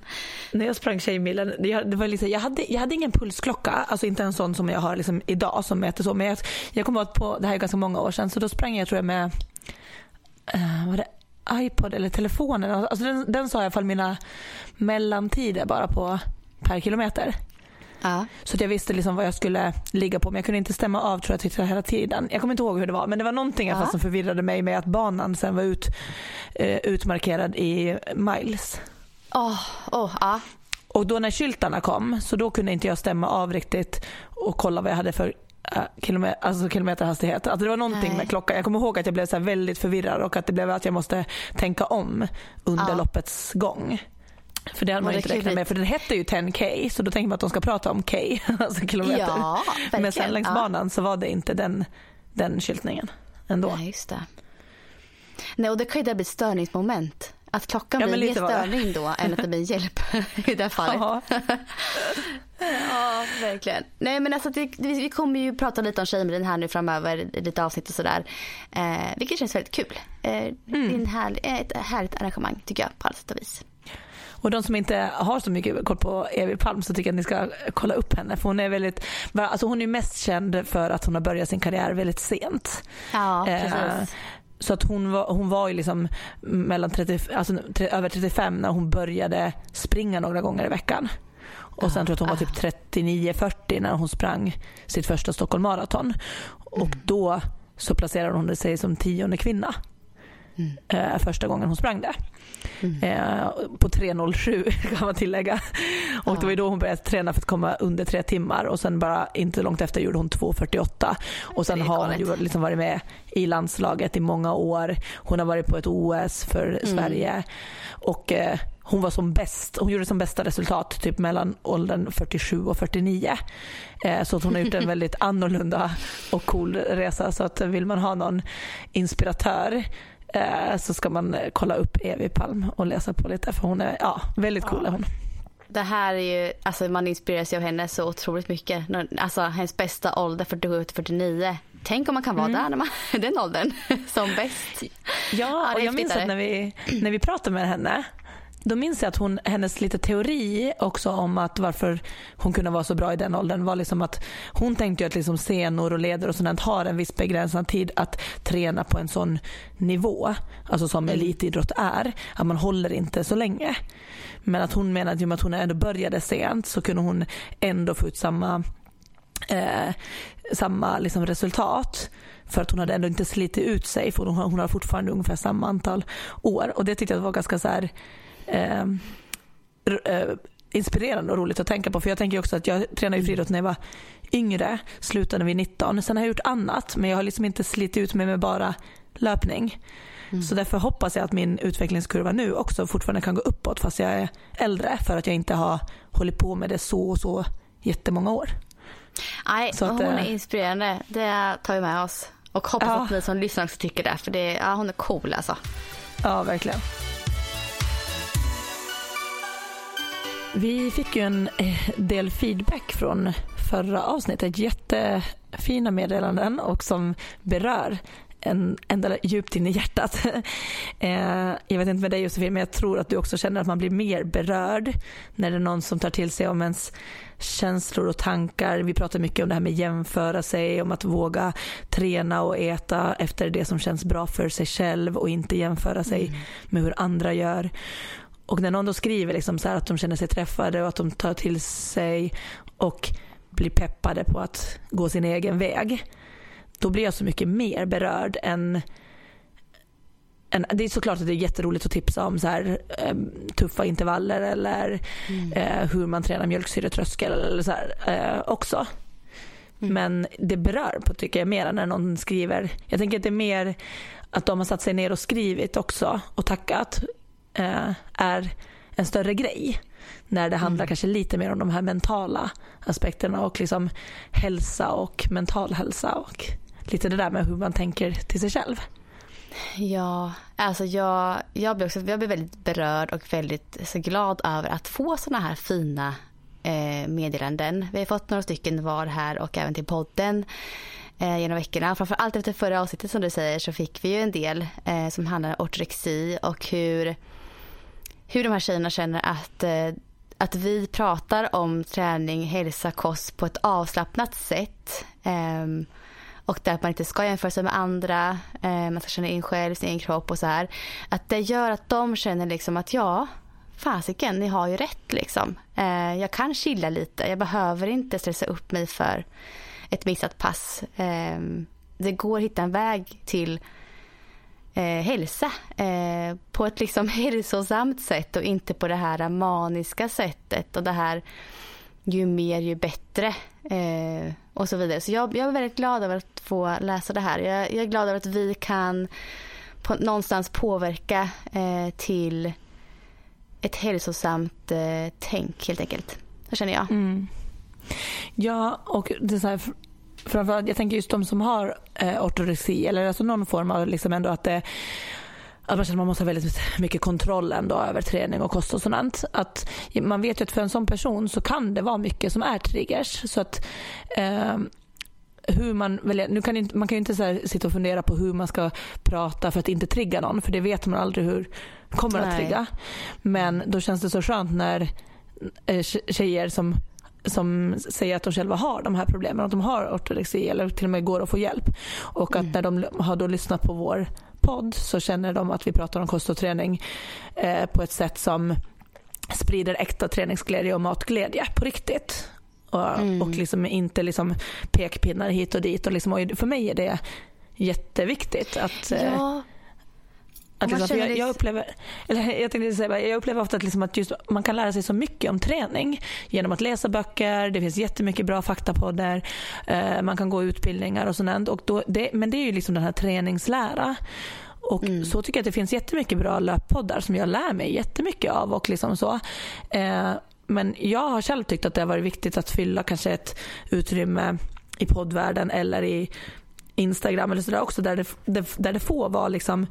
När jag sprang Tjejmilen, det var liksom, jag, hade, jag hade ingen pulsklocka, alltså inte en sån som jag har liksom idag som mäter så. Men jag, jag kommer ihåg på, det här är ganska många år sedan, så då sprang jag tror jag med, uh, var det iPod eller telefonen? Alltså den, den sa i alla fall mina mellantider bara på per kilometer. Ja. Så att jag visste liksom vad jag skulle ligga på men jag kunde inte stämma av tror jag hela tiden. Jag kommer inte ihåg hur det var men det var någonting ja. som förvirrade mig med att banan sen var ut, uh, utmarkerad i miles. Oh, oh, ja. Och då när skyltarna kom så då kunde inte jag stämma av riktigt och kolla vad jag hade för uh, kilometer, alltså kilometerhastighet. Alltså det var någonting Nej. med klockan. Jag kommer ihåg att jag blev så väldigt förvirrad och att det blev att jag måste tänka om under ja. loppets gång. För det hade man inte räknat med för den hette ju 10K så då tänker man att de ska prata om K, [LAUGHS] alltså kilometer. Ja, Men sen längs ja. banan så var det inte den, den skyltningen ändå. Nej, just det. Nej, och det kan ju bli ett störningsmoment. Att klockan ja, blir mer störning då än att det blir hjälp [LAUGHS] i det här fallet. [LAUGHS] ja, verkligen. Nej men alltså det, vi kommer ju prata lite om Tjejmilen här nu framöver, lite avsnitt och sådär. Eh, vilket känns väldigt kul. Eh, mm. Det är en härlig, ett härligt arrangemang tycker jag på alla sätt och vis. Och de som inte har så mycket koll på Evi Palm så tycker jag att ni ska kolla upp henne. För hon är väldigt, alltså hon är mest känd för att hon har börjat sin karriär väldigt sent. Ja, eh, precis. Eh, så att hon var, hon var ju liksom mellan 30, alltså, över 35 när hon började springa några gånger i veckan. Och sen tror jag att hon var typ 39-40 när hon sprang sitt första Stockholm Marathon. Och mm. då så placerade hon sig som tionde kvinna. Mm. Eh, första gången hon sprang det. Mm. Eh, på 3.07 [LAUGHS] kan man tillägga. Och ja. det var då hon började träna för att komma under tre timmar och sen bara inte långt efter gjorde hon 2.48. Och sen har hon ju liksom varit med i landslaget i många år. Hon har varit på ett OS för mm. Sverige. Och eh, hon var som bäst, hon gjorde som bästa resultat typ mellan åldern 47 och 49. Eh, så hon har gjort en [LAUGHS] väldigt annorlunda och cool resa. Så att vill man ha någon inspiratör så ska man eh, kolla upp Evi Palm och läsa på lite för hon är ja, väldigt cool är hon. Det här är ju, alltså man inspireras ju av henne så otroligt mycket. Alltså hennes bästa ålder 47 49. Tänk om man kan vara mm. där när man [LAUGHS] den åldern [LAUGHS] som bäst. Ja, och jag minns att när vi, när vi pratade med henne då minns jag att hon, hennes lite teori också om att varför hon kunde vara så bra i den åldern var liksom att hon tänkte ju att liksom senor och leder och sånt har en viss begränsad tid att träna på en sån nivå, alltså som mm. elitidrott är, att man håller inte så länge. Men att hon menade att, att hon ändå började sent så kunde hon ändå få ut samma eh, samma liksom resultat för att hon hade ändå inte slitit ut sig för hon, hon har fortfarande ungefär samma antal år och det tyckte jag var ganska så här, eh, eh, inspirerande och roligt att tänka på. För jag tänker också att jag tränade ju friidrott när jag var yngre, slutade vid 19. Sen har jag gjort annat men jag har liksom inte slitit ut mig med bara löpning. Mm. Så därför hoppas jag att min utvecklingskurva nu också fortfarande kan gå uppåt fast jag är äldre för att jag inte har hållit på med det så och så jättemånga år. Nej, att, hon är eh, inspirerande. Det tar vi med oss. Och hoppas ja. att ni som lyssnar också tycker det. För det, ja, hon är cool alltså. Ja, verkligen. Vi fick ju en eh, del feedback från förra avsnittet. Jättefina meddelanden och som berör en, ända djupt in i hjärtat. [LAUGHS] Eh, jag vet inte med dig Josefin, men jag tror att du också känner att man blir mer berörd när det är någon som tar till sig om ens känslor och tankar. Vi pratar mycket om det här med jämföra sig, om att våga träna och äta efter det som känns bra för sig själv och inte jämföra sig mm. med hur andra gör. Och när någon då skriver liksom så att de känner sig träffade och att de tar till sig och blir peppade på att gå sin egen väg. Då blir jag så mycket mer berörd än en, det är såklart att det är jätteroligt att tipsa om så här, eh, tuffa intervaller eller mm. eh, hur man tränar mjölksyretröskel eller så här, eh, också. Mm. Men det berör på tycker jag mer när någon skriver. Jag tänker att det är mer att de har satt sig ner och skrivit också och tackat eh, är en större grej. När det handlar mm. kanske lite mer om de här mentala aspekterna och liksom hälsa och mental hälsa och lite det där med hur man tänker till sig själv. Ja, alltså jag, jag, blir också, jag blir väldigt berörd och väldigt så glad över att få sådana här fina eh, meddelanden. Vi har fått några stycken var här och även till podden eh, genom veckorna. Framförallt efter förra avsnittet som du säger så fick vi ju en del eh, som handlar om ortorexi och hur hur de här tjejerna känner att, eh, att vi pratar om träning, hälsa, kost på ett avslappnat sätt. Um, och där man inte ska jämföra sig med andra, eh, man ska känna in själv, sin egen kropp och så här. Att det gör att de känner liksom att ja, fasiken, ni har ju rätt liksom. Eh, jag kan chilla lite, jag behöver inte stressa upp mig för ett missat pass. Ehm, det går att hitta en väg till eh, hälsa eh, på ett liksom [LAUGHS] hälsosamt sätt och inte på det här maniska sättet och det här ju mer ju bättre eh, och så vidare. Så jag, jag är väldigt glad över att få läsa det här. Jag, jag är glad över att vi kan på, någonstans påverka eh, till ett hälsosamt eh, tänk helt enkelt. Så känner jag. Mm. Ja, och det är så här, framförallt, jag tänker just de som har eh, ortorexi eller alltså någon form av liksom ändå att det att man känner att man måste ha väldigt mycket kontroll ändå över träning och kost och sånt. Att man vet ju att för en sån person så kan det vara mycket som är triggers. Så att eh, hur man väljer, nu kan inte, man kan ju inte så sitta och fundera på hur man ska prata för att inte trigga någon för det vet man aldrig hur kommer Nej. att trigga. Men då känns det så skönt när eh, tjejer som som säger att de själva har de här problemen, att de har ortorexi eller till och med går att få hjälp. Och att mm. när de har då lyssnat på vår podd så känner de att vi pratar om kost och träning eh, på ett sätt som sprider äkta träningsglädje och matglädje på riktigt. Och, mm. och liksom inte liksom pekpinnar hit och dit. Och, liksom, och för mig är det jätteviktigt att eh, ja. Att liksom, jag, jag, upplever, eller [LAUGHS] jag, tänkte säga, jag upplever ofta att, liksom att just, man kan lära sig så mycket om träning genom att läsa böcker, det finns jättemycket bra faktapoddar, eh, man kan gå utbildningar och sånt. Och då, det, men det är ju liksom den här träningslära. Och mm. så tycker jag att det finns jättemycket bra löppoddar som jag lär mig jättemycket av. Och liksom så. Eh, men jag har själv tyckt att det har varit viktigt att fylla kanske ett utrymme i poddvärlden eller i Instagram eller sådär också där det, där det får vara liksom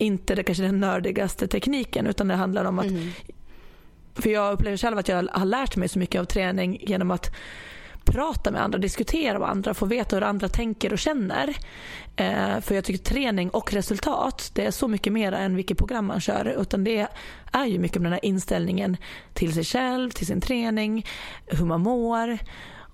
inte det kanske den nördigaste tekniken utan det handlar om att mm. För jag upplever själv att jag har lärt mig så mycket av träning genom att prata med andra, diskutera med andra, få veta hur andra tänker och känner. Eh, för jag tycker träning och resultat, det är så mycket mer än vilket program man kör. Utan det är ju mycket om den här inställningen till sig själv, till sin träning, hur man mår.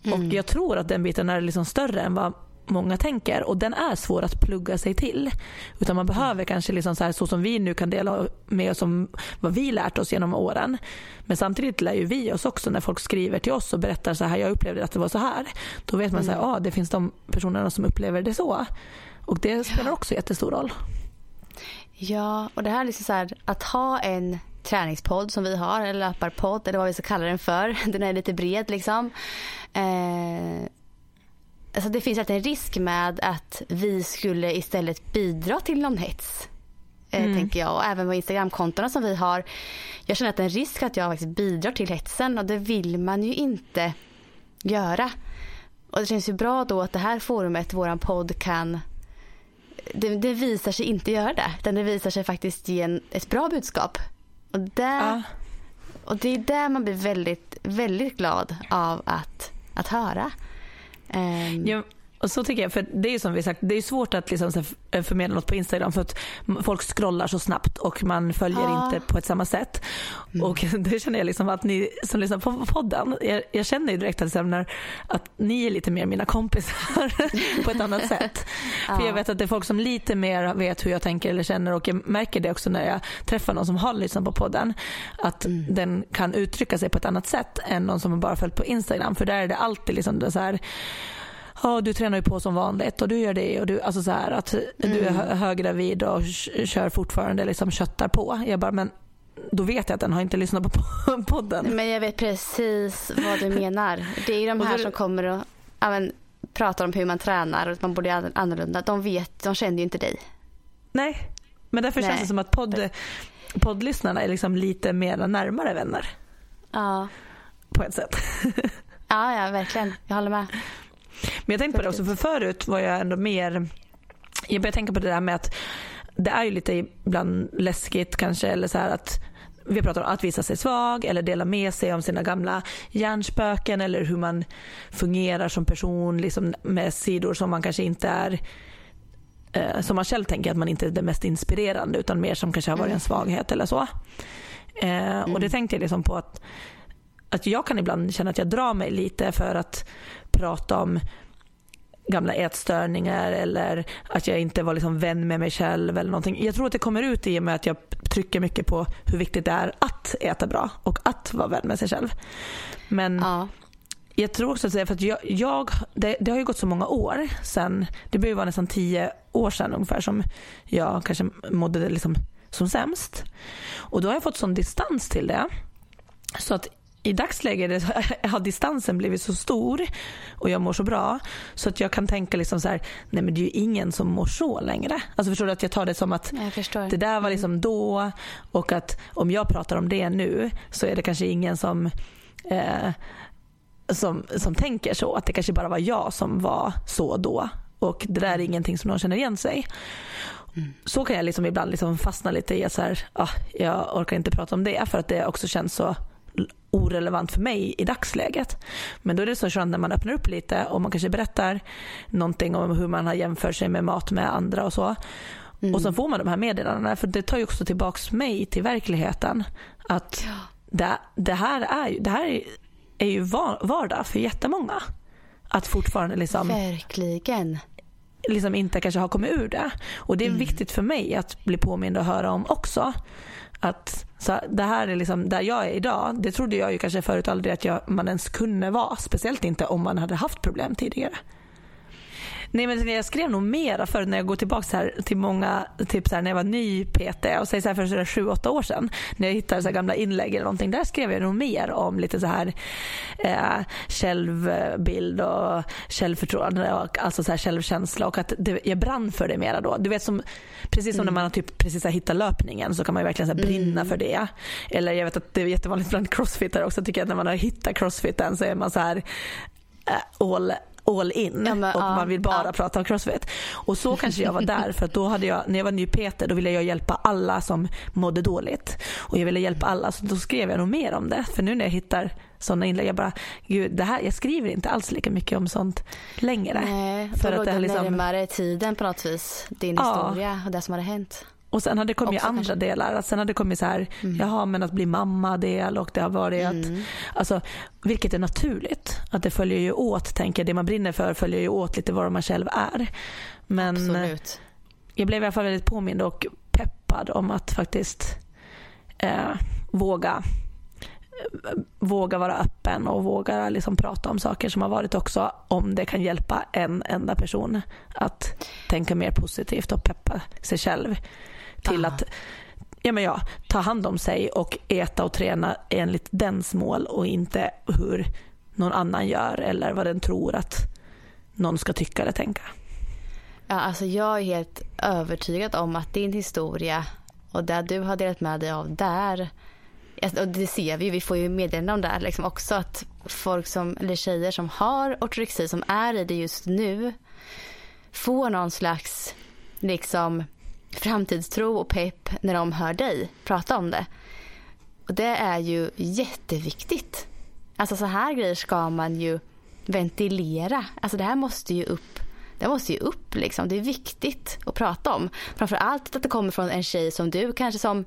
Mm. Och jag tror att den biten är liksom större än vad många tänker och den är svår att plugga sig till. Utan man behöver kanske liksom så, här, så som vi nu kan dela med oss om vad vi lärt oss genom åren. Men samtidigt lär ju vi oss också när folk skriver till oss och berättar så här, jag upplevde att det var så här. Då vet man mm. så här, ah, det finns de personerna som upplever det så. Och det spelar också jättestor roll. Ja, och det här är liksom så här, att ha en träningspodd som vi har, eller löparpodd eller vad vi ska kalla den för. [LAUGHS] Den är lite bred liksom. Eh, alltså det finns alltid en risk med att vi skulle istället bidra till någon hets. Eh, mm. Tänker jag. Och även med Instagramkontona som vi har. Jag känner att det är en risk att jag faktiskt bidrar till hetsen och det vill man ju inte göra. Och det känns ju bra då att det här forumet, våran podd kan det, det visar sig inte göra det. Utan det visar sig faktiskt ge en, ett bra budskap. Och, där, ja. och det är där man blir väldigt, väldigt glad av att, att höra. Um, ja, och så tycker jag, för det är som vi sagt, det är svårt att liksom förmedla något på Instagram för att folk scrollar så snabbt och man följer ja. inte på ett samma sätt. Mm. Och [LAUGHS] det känner jag liksom att ni som lyssnar på podden, jag, jag känner ju direkt att, när, att ni är lite mer mina kompisar [LAUGHS] på ett annat [LAUGHS] sätt. Ja. För jag vet att det är folk som lite mer vet hur jag tänker eller känner och jag märker det också när jag träffar någon som har lyssnat på podden. Att mm. den kan uttrycka sig på ett annat sätt än någon som bara följt på Instagram. För där är det alltid liksom så här ja, du tränar ju på som vanligt och du gör det och du, alltså så här, att mm. du är mm. höggravid och kör fortfarande liksom köttar på. Jag bara, men då vet jag att den har inte lyssnat på [LAUGHS] podden. Men jag vet precis vad du menar. Det är ju de här som kommer och men, pratar om hur man tränar och att man borde göra annorlunda. De vet, de känner ju inte dig. Nej, men därför Nej. känns det som att podd, poddlyssnarna är liksom lite mer närmare vänner. Ja. På ett sätt. [LAUGHS] Ja, ja verkligen. Jag håller med. Men jag tänkte på det också, för förut var jag ändå mer... Jag började tänka på det där med att det är ju lite ibland läskigt kanske, eller så att vi pratar om att visa sig svag eller dela med sig om sina gamla hjärnspöken eller hur man fungerar som person liksom med sidor som man kanske inte är eh, som man själv tänker att man inte är det mest inspirerande utan mer som kanske har varit en mm. svaghet eller så. Eh, och det mm. tänkte jag liksom på att, att jag kan ibland känna att jag drar mig lite för att prata om gamla ätstörningar eller att jag inte var liksom vän med mig själv eller någonting. Jag tror att det kommer ut i och med att jag trycker mycket på hur viktigt det är att äta bra och att vara vän med sig själv. Men ja. jag tror också att det, för att jag, jag det, det, har ju gått så många år sen, det börjar vara nästan tio år sedan ungefär som jag kanske mådde liksom som sämst. Och då har jag fått sån distans till det. Så att i dagsläget [LAUGHS] har distansen blivit så stor och jag mår så bra så att jag kan tänka liksom så här, nej men det är ju ingen som mår så längre. Alltså förstår du att jag tar det som att det där var liksom då och att om jag pratar om det nu så är det kanske ingen som eh, som, som tänker så. Att det kanske bara var jag som var så då. Och det där är ingenting som någon känner igen sig. Mm. Så kan jag liksom ibland liksom fastna lite i att så här, ah, jag orkar inte prata om det för att det också känns så orelevant för mig i dagsläget. Men då är det så skönt när man öppnar upp lite och man kanske berättar någonting om hur man har jämfört sig med mat med andra och så. Mm. Och så får man de här meddelandena för det tar ju också tillbaks mig till verkligheten. Att ja. det, det, här är, det här är ju vardag för jättemånga. Att fortfarande liksom... Verkligen. liksom inte kanske har kommit ur det. Och det är mm. viktigt för mig att bli påmind och höra om också. Att så det här är liksom där jag är idag. Det trodde jag ju kanske förut aldrig att jag, man ens kunde vara. Speciellt inte om man hade haft problem tidigare. Nej men jag skrev nog mera förut när jag går tillbaka här till många, typ så här, när jag var ny PT och säger så här för sju, åtta år sedan. När jag hittade så gamla inlägg eller någonting. Där skrev jag nog mer om lite så här eh, självbild och självförtroende och alltså så här självkänsla och att det, jag brann för det mera då. Du vet som, precis som mm. när man har typ precis har hittat löpningen så kan man verkligen så brinna mm. för det. Eller jag vet att det är jättevanligt bland crossfittare också tycker jag att när man har hittat crossfiten så är man så här eh, all all in ja, och ja, man vill bara ja. prata om crossfit. Och så kanske jag var [LAUGHS] där för att då hade jag, när jag var ny PT då ville jag hjälpa alla som mådde dåligt. Och jag ville hjälpa alla så då skrev jag nog mer om det. För nu när jag hittar sådana inlägg, jag bara, gud det här, jag skriver inte alls lika mycket om sånt längre. Nej, för att det liksom... närmare tiden på något vis, din historia och det som hade hänt. Och sen har det kommit andra kanske. delar. Sen har det kommit så här, mm. jaha men att bli mamma del och det har varit mm. att, alltså, vilket är naturligt. Att det följer ju åt, tänker jag, det man brinner för följer ju åt lite vad man själv är. Men Absolut. jag blev i alla fall väldigt påmind och peppad om att faktiskt eh, våga våga vara öppen och våga liksom prata om saker som har varit också om det kan hjälpa en enda person att tänka mer positivt och peppa sig själv till Aha. att ja, men ja, ta hand om sig och äta och träna enligt dens mål och inte hur någon annan gör eller vad den tror att någon ska tycka eller tänka. Ja, alltså jag är helt övertygad om att din historia och det du har delat med dig av där och det ser vi vi får ju meddelanden om det liksom också att folk som, eller tjejer som har ortorexi som är i det just nu får någon slags liksom framtidstro och pepp när de hör dig prata om det. Och det är ju jätteviktigt. Alltså så här grejer ska man ju ventilera. Alltså det här måste ju upp. Det måste ju upp liksom. Det är viktigt att prata om. Framför allt att det kommer från en tjej som du kanske som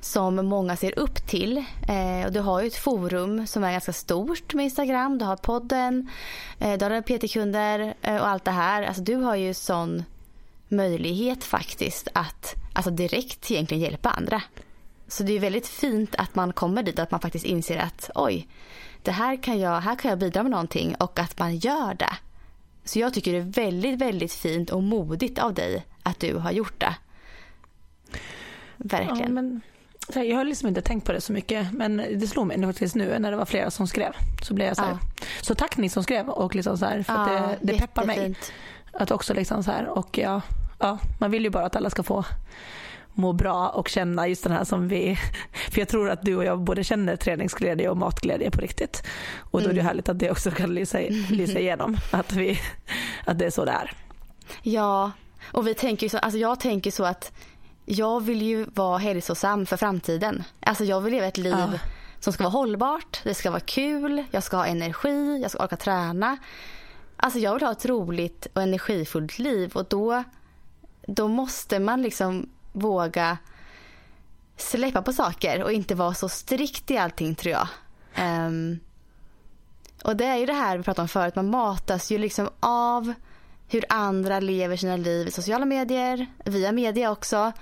som många ser upp till. Eh, och du har ju ett forum som är ganska stort med Instagram. Du har podden, eh, du har PT-kunder eh, och allt det här. Alltså du har ju sån möjlighet faktiskt att alltså direkt egentligen hjälpa andra. Så det är väldigt fint att man kommer dit att man faktiskt inser att oj, det här kan jag, här kan jag bidra med någonting och att man gör det. Så jag tycker det är väldigt, väldigt fint och modigt av dig att du har gjort det. Verkligen. Ja, men, jag har liksom inte tänkt på det så mycket men det slog mig faktiskt nu när det var flera som skrev. Så blev jag så här. Ja. Så tack ni som skrev och liksom så här, för ja, det, det peppar mig. Att också liksom så här, och ja, ja, man vill ju bara att alla ska få må bra och känna just den här som vi, [LAUGHS] för jag tror att du och jag både känner träningsglädje och matglädje på riktigt. Och då är det mm. härligt att det också kan lysa, [LAUGHS] lysa igenom, att, vi, att det är så det är. Ja, och vi tänker så, alltså jag tänker så att jag vill ju vara hälsosam för framtiden. Alltså jag vill leva ett liv ja. som ska vara hållbart, det ska vara kul, jag ska ha energi, jag ska orka träna. Alltså jag vill ha ett roligt och energifullt liv och då, då måste man liksom våga släppa på saker och inte vara så strikt i allting tror jag. Um, och det är ju det här vi pratade om förut, man matas ju liksom av hur andra lever sina liv i sociala medier, via media också.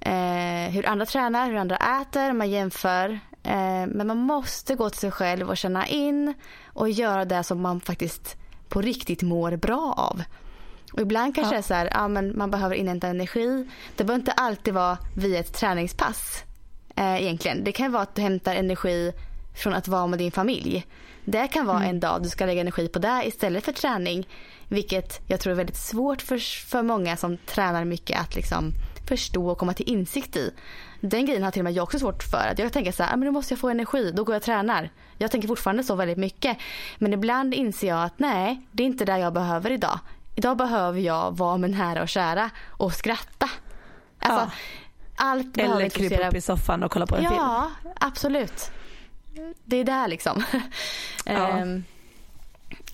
Eh, hur andra tränar, hur andra äter, man jämför. Eh, men man måste gå till sig själv och känna in och göra det som man faktiskt på riktigt mår bra av. Och ibland kanske ja. det är så här, ja, men man behöver inhämta energi. Det behöver inte alltid vara via ett träningspass eh, egentligen. Det kan vara att du hämtar energi från att vara med din familj. Det kan vara mm. en dag du ska lägga energi på det istället för träning. Vilket jag tror är väldigt svårt för, för många som tränar mycket att liksom förstå och komma till insikt i. Den grejen har till och med jag också svårt för. Att jag tänker så här, ah, men nu måste jag få energi, då går jag och tränar. Jag tänker fortfarande så väldigt mycket. Men ibland inser jag att nej, det är inte det jag behöver idag. Idag behöver jag vara med nära och kära och skratta. Alltså, ja. allt Eller krypa upp i soffan och kolla på en ja, film. Ja, absolut. Det är där liksom. Ja. um,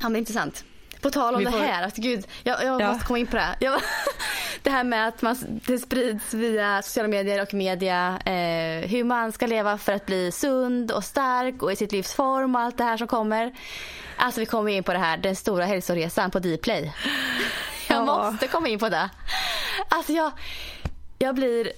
ja men intressant. På tal om får... det här, att gud, jag, jag ja. måste komma in på det. Jag, [LAUGHS] det här med att man, det sprids via sociala medier och media eh, hur man ska leva för att bli sund och stark och i sitt livs form och allt det här som kommer. Alltså vi kommer in på det här, den stora hälsoresan på Dplay. [LAUGHS] Jag ja. måste komma in på det. Alltså jag, jag blir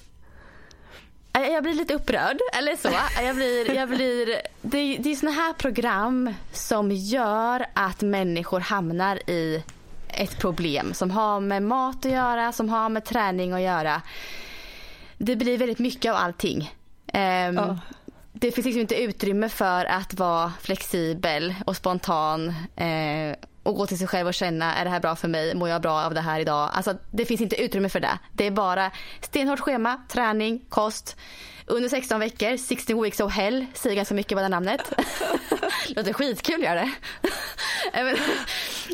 jag blir lite upprörd, eller så. Jag blir, jag blir, det, det är såna här program som gör att människor hamnar i ett problem som har med mat att göra, som har med träning att göra. Det blir väldigt mycket av allting. Um, oh. Det finns liksom inte utrymme för att vara flexibel och spontan eh, och gå till sig själv och känna är det här bra för mig, mår jag bra av det här idag? Alltså det finns inte utrymme för det. Det är bara stenhårt schema, träning, kost. Under 16 veckor, 16 weeks of hell, säger ganska mycket vad det namnet. [LAUGHS] Låter skitkul gör det.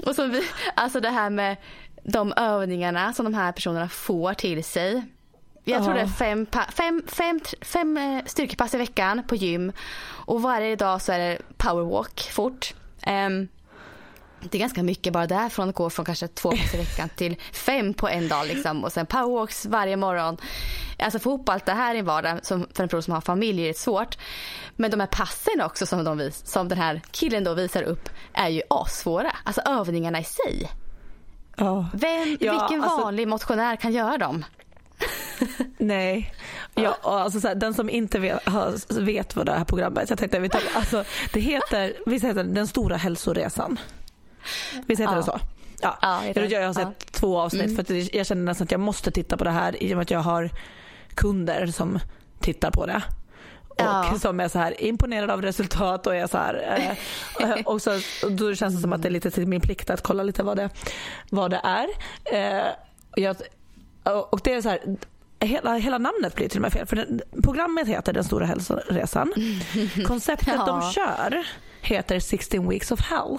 [LAUGHS] och så alltså det här med de övningarna som de här personerna får till sig. Jag tror det är fem, fem, fem, fem eh, styrkepass i veckan på gym och varje dag så är det powerwalk fort. Um, det är ganska mycket bara där från att gå från kanske två pass i veckan till fem på en dag liksom. och sen powerwalks varje morgon. Alltså få ihop allt det här i vardagen som för en person som har familj är det svårt. Men de här passen också som, de vis, som den här killen då visar upp är ju assvåra. Alltså övningarna i sig. Oh. Vem, ja, vilken alltså... vanlig motionär kan göra dem? [LAUGHS] Nej, ja, alltså så här, den som inte vet, vet vad det här programmet jag tänkte, vi tar, alltså, det heter, visst heter Den stora hälsoresan? Visst heter ja. det så? Ja, ja jag, jag, har sett ja. två avsnitt mm. för att jag känner nästan att jag måste titta på det här i och med att jag har kunder som tittar på det. Och ja. [LAUGHS] som är så här imponerade av resultat och är så här. Eh, eh och, så, och då känns det som att det är lite till min plikt att kolla lite vad det, vad det är. Eh, jag, och det är så här, hela, hela namnet blir till och med fel. För det, programmet heter Den stora hälsoresan. [LAUGHS] Konceptet ja. de kör heter 16 weeks of hell.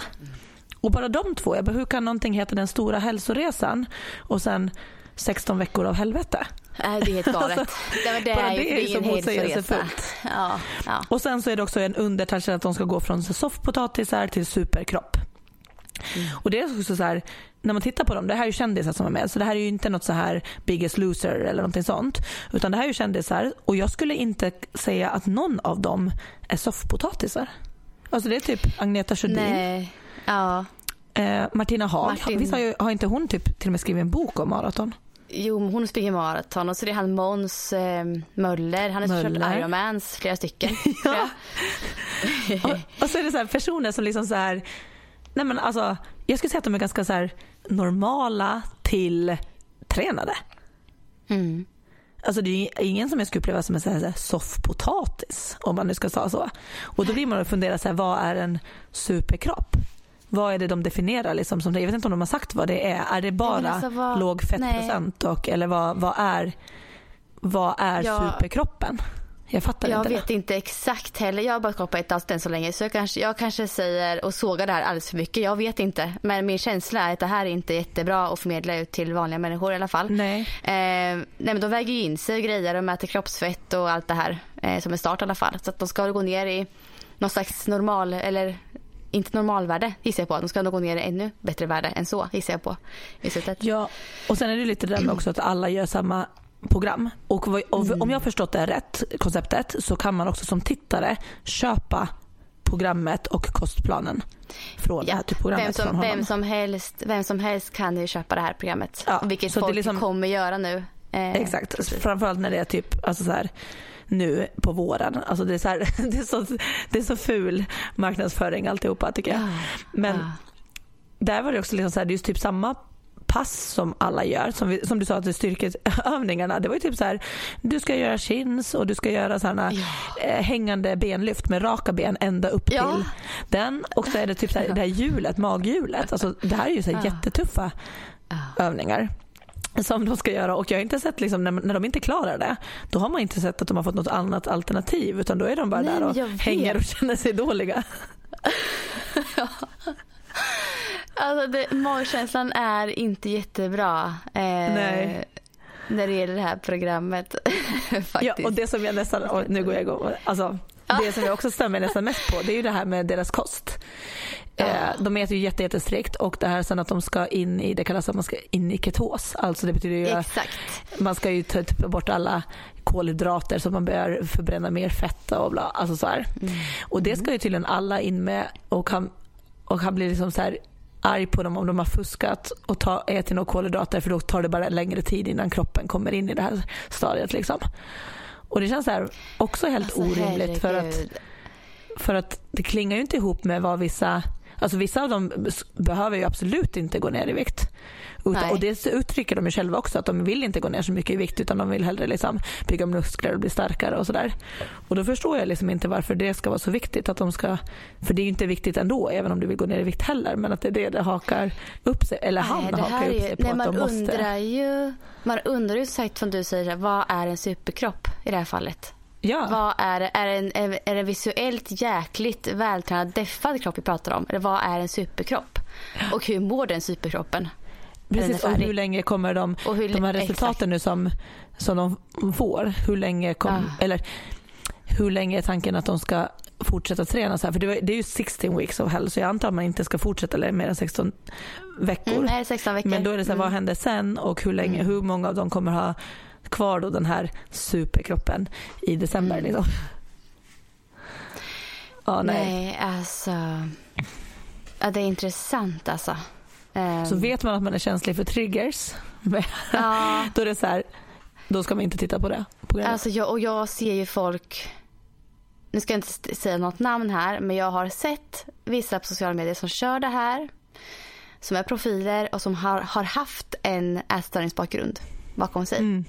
Och bara de två, jag bara, hur kan någonting heta Den stora hälsoresan och sen 16 veckor av helvete? Nej, det är helt [LAUGHS] galet. Alltså, det, det är, det är ju ingen hälsoresa. Ja, ja. Och sen så är det också en undertouch att de ska gå från soffpotatisar till superkropp. Mm. Och det är också så här, när man tittar på dem, det här är ju kändisar som är med, så det här är ju inte något så här biggest loser eller någonting sånt. Utan det här är ju kändisar och jag skulle inte säga att någon av dem är soffpotatisar. Alltså det är typ Agneta Sjödin. Nej. Ja. Eh, Martina Haag, Martin... Visst har, har, inte hon typ till och med skrivit en bok om maraton? Jo, hon springer maraton och så är det han Måns eh, Möller. Han har kört Ironmans, flera stycken. [LAUGHS] ja. och, och, så är det så personer som liksom så här, nej men alltså, jag skulle säga att de är ganska så här normala till tränade. Mm. Alltså det är ingen som jag skulle uppleva som en soffpotatis om man nu ska säga så. Och då blir man att fundera så här, vad är en superkropp? Vad är det de definierar liksom som det? Jag vet inte om de har sagt vad det är. Är det bara alltså, vad, låg fettprocent och eller vad, vad är, vad är ja, superkroppen? Jag fattar jag inte. Jag vet inte exakt heller. Jag har bara kollat på ett avsnitt så länge. Så jag kanske, jag kanske säger och sågar det här alldeles för mycket. Jag vet inte. Men min känsla är att det här är inte jättebra att förmedla ut till vanliga människor i alla fall. Nej. Eh, nej men de väger ju in sig grejer och mäter kroppsfett och allt det här. Eh, som en start i alla fall. Så att de ska gå ner i någon slags normal eller inte normalvärde gissar jag på. De ska nog gå ner i ännu bättre värde än så gissar jag på. I slutet. Ja, och sen är det lite det där också att alla gör samma program. Och, och om jag har förstått det rätt, konceptet, så kan man också som tittare köpa programmet och kostplanen från ja. typ programmet vem, som, vem, som helst, vem som helst kan ju köpa det här programmet. Ja, vilket folk liksom, kommer göra nu. Eh, exakt, precis. framförallt när det är typ alltså så här, nu på våren. Alltså det, är så här, [LAUGHS] det, är så, det är så ful marknadsföring alltihopa tycker jag. Men där var det också liksom så här, det är typ samma pass som alla gör. Som, vi, som du sa, att styrkeövningarna. Det var ju typ så här, du ska göra chins och du ska göra sådana ja. eh, hängande benlyft med raka ben ända upp ja. till den. Och så är det typ så här, det här hjulet, maghjulet. Alltså, det här är ju så här ja. jättetuffa övningar som de ska göra och jag har inte sett liksom, när, när de inte klarar det då har man inte sett att de har fått något annat alternativ utan då är de bara Nej, där och hänger och känner sig dåliga. ja. [LAUGHS] Alltså det, magkänslan är inte jättebra. Eh, Nej. När det gäller det här programmet. [LAUGHS] ja, och det som jag nästan, och nu går jag igång. Alltså, det som jag också stämmer nästan mest på det är ju det här med deras kost. Eh, de äter ju jätte, jättestrikt och det här sen att de ska in i, det kallas att man ska in i ketos. Alltså det betyder ju Exakt. att man ska ju ta bort alla kolhydrater så man börjar förbränna mer fett och bla. Alltså så mm. Och det ska ju tydligen alla in med och han, och han blir liksom så här arg på dem om de har fuskat och ta, ätit några kolhydrater för då tar det bara längre tid innan kroppen kommer in i det här stadiet. Liksom. Och det känns här också helt alltså, orimligt för att, för att det klingar ju inte ihop med vad vissa Alltså vissa av dem behöver ju absolut inte gå ner i vikt. Utan, och det uttrycker de ju själva också att de vill inte gå ner så mycket i vikt utan de vill hellre liksom bygga muskler och bli starkare och sådär. Och då förstår jag liksom inte varför det ska vara så viktigt att de ska, för det är ju inte viktigt ändå även om du vill gå ner i vikt heller men att det är det det hakar upp sig, eller han nej, hakar upp sig på nej, att de måste. Undrar ju, man undrar ju sagt som du säger, vad är en superkropp i det här fallet? Ja. Vad är, det? är, det en, är det en visuellt jäkligt vältränad deffad kropp vi pratar om? Eller vad är en superkropp? Och hur mår den superkroppen? Precis, och hur länge kommer de, hur, de här resultaten exakt. nu som, som de får, hur länge, kom, ja. eller, hur länge är tanken att de ska fortsätta träna så här? För det, det är ju 16 weeks of hell så jag antar att man inte ska fortsätta mer än 16 veckor. Mm, nej, 16 veckor. Men då är det så här, mm. vad händer sen och hur länge, mm. hur många av dem kommer ha kvar då den här superkroppen i december mm. liksom. Ja, nej. nej, alltså. Ja, det är intressant alltså. Så vet man att man är känslig för triggers, [LAUGHS] ja. då är det så här, då ska man inte titta på det. På alltså jag, och jag ser ju folk, nu ska jag inte säga något namn här, men jag har sett vissa på sociala medier som kör det här, som är profiler och som har, har haft en ätstörningsbakgrund bakom sig. Mm.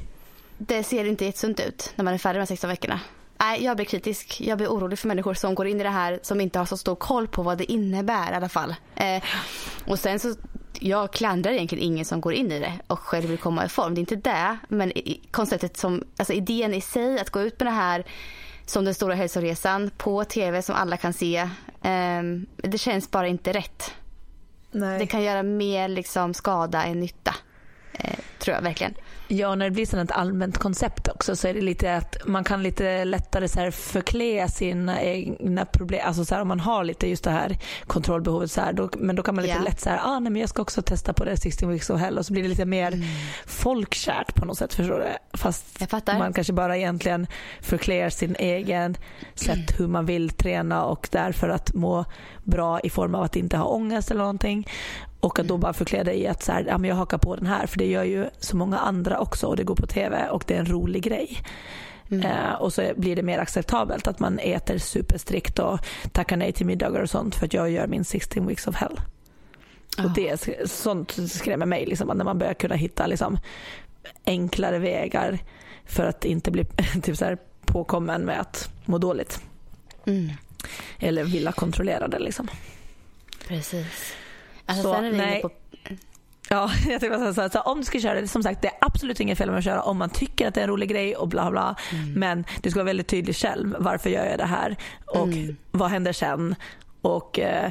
Det ser inte jättesunt ut när man är färdig med 16 veckorna. Nej, jag blir kritisk. Jag blir orolig för människor som går in i det här som inte har så stor koll på vad det innebär i alla fall. Eh, och sen så, jag klandrar egentligen ingen som går in i det och själv vill komma i form. Det är inte det, men konceptet som, alltså idén i sig att gå ut med det här som den stora hälsoresan på tv som alla kan se. Eh, det känns bara inte rätt. Nej. Det kan göra mer liksom skada än nytta. Eh, tror jag verkligen. Ja, när det blir sådant allmänt koncept också så är det lite att man kan lite lättare så här förklä sina egna problem. Alltså så här, om man har lite just det här kontrollbehovet så här, då, men då kan man lite yeah. lätt säga ah, nej men jag ska också testa på det 16 weeks of hell och så blir det lite mer mm. folkkärt på något sätt. Förstår du? Fast man kanske bara egentligen förklär sin egen sätt hur man vill träna och därför att må bra i form av att inte ha ångest eller någonting. Och att då bara förklä dig i att så här, ja, men jag hakar på den här för det gör ju så många andra också och det går på tv och det är en rolig grej. Mm. Eh, och så blir det mer acceptabelt att man äter superstrikt och tackar nej till middagar och sånt för att jag gör min 16 weeks of hell. Oh. Och det, sånt skrämmer mig, liksom, när man börjar kunna hitta liksom, enklare vägar för att inte bli [LAUGHS] typ så här, påkommen med att må dåligt. Mm. Eller vilja kontrollera det. Liksom. Precis. Alltså, så, sen är nej. På... Ja, [LAUGHS] jag tänkte säga så, om du ska köra det, som sagt det är absolut inget fel med att köra om man tycker att det är en rolig grej och bla bla. Mm. Men du ska vara väldigt tydlig själv. Varför gör jag det här? Och mm. vad händer sen? Och eh,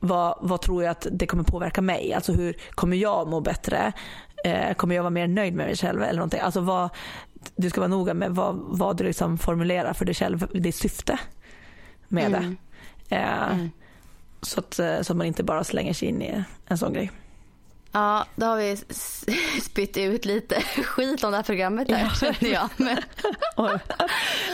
vad, vad tror jag att det kommer påverka mig? Alltså hur kommer jag må bättre? Eh, kommer jag vara mer nöjd med mig själv eller någonting? Alltså vad, du ska vara noga med vad, vad du liksom formulerar för dig själv, ditt syfte med mm. det. Eh, mm. Så att, eh, så att man inte bara slänger sig in i en sån grej. Ja, då har vi [LAUGHS] spytt ut lite [LAUGHS] skit om det här programmet där, ja. känner jag. [LAUGHS] Men... ja.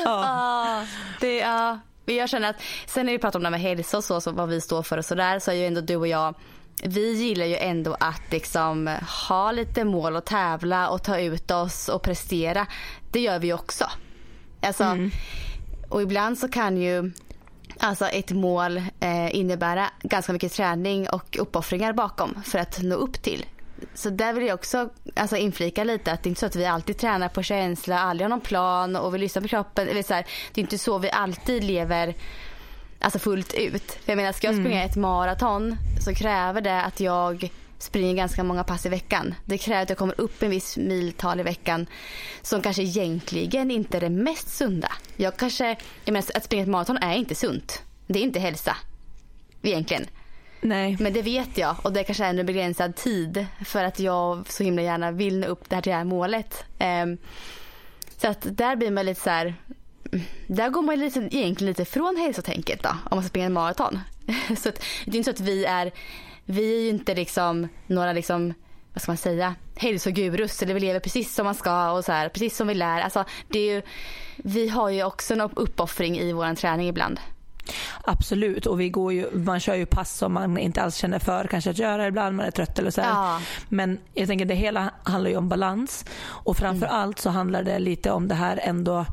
ja. det, ja. Jag känner att sen när vi pratar om det här med hälsa och så, så vad vi står för och sådär så är ju ändå du och jag vi gillar ju ändå att liksom ha lite mål och tävla och ta ut oss och prestera. Det gör vi också. Alltså, mm. Och ibland så kan ju alltså ett mål eh, innebära ganska mycket träning och uppoffringar bakom för att nå upp till. Så där vill jag också alltså, inflika lite att det är inte så att vi alltid tränar på känsla, aldrig har någon plan och vi lyssnar på kroppen. Det är, så här, det är inte så vi alltid lever alltså fullt ut. För jag menar, ska jag springa mm. ett maraton så kräver det att jag springer ganska många pass i veckan. Det kräver att jag kommer upp en viss miltal i veckan som kanske egentligen inte är det mest sunda. Jag kanske, jag menar, att springa ett maraton är inte sunt. Det är inte hälsa egentligen. Nej. Men det vet jag och det kanske är en begränsad tid för att jag så himla gärna vill nå upp det här det här målet. Um, så att där blir man lite så här, där går man lite, egentligen lite från hälsotänket då, om man ska springa en maraton. [LAUGHS] så att, det är inte så att vi är, vi är ju inte liksom några liksom vad ska man säga, hälsogurus eller vi lever precis som man ska och så här, precis som vi lär. Alltså, det är ju, vi har ju också en uppoffring i vår träning ibland. Absolut och vi går ju, man kör ju pass som man inte alls känner för kanske att göra ibland, man är trött eller så ja. Men jag tänker det hela handlar ju om balans och framför mm. allt så handlar det lite om det här ändå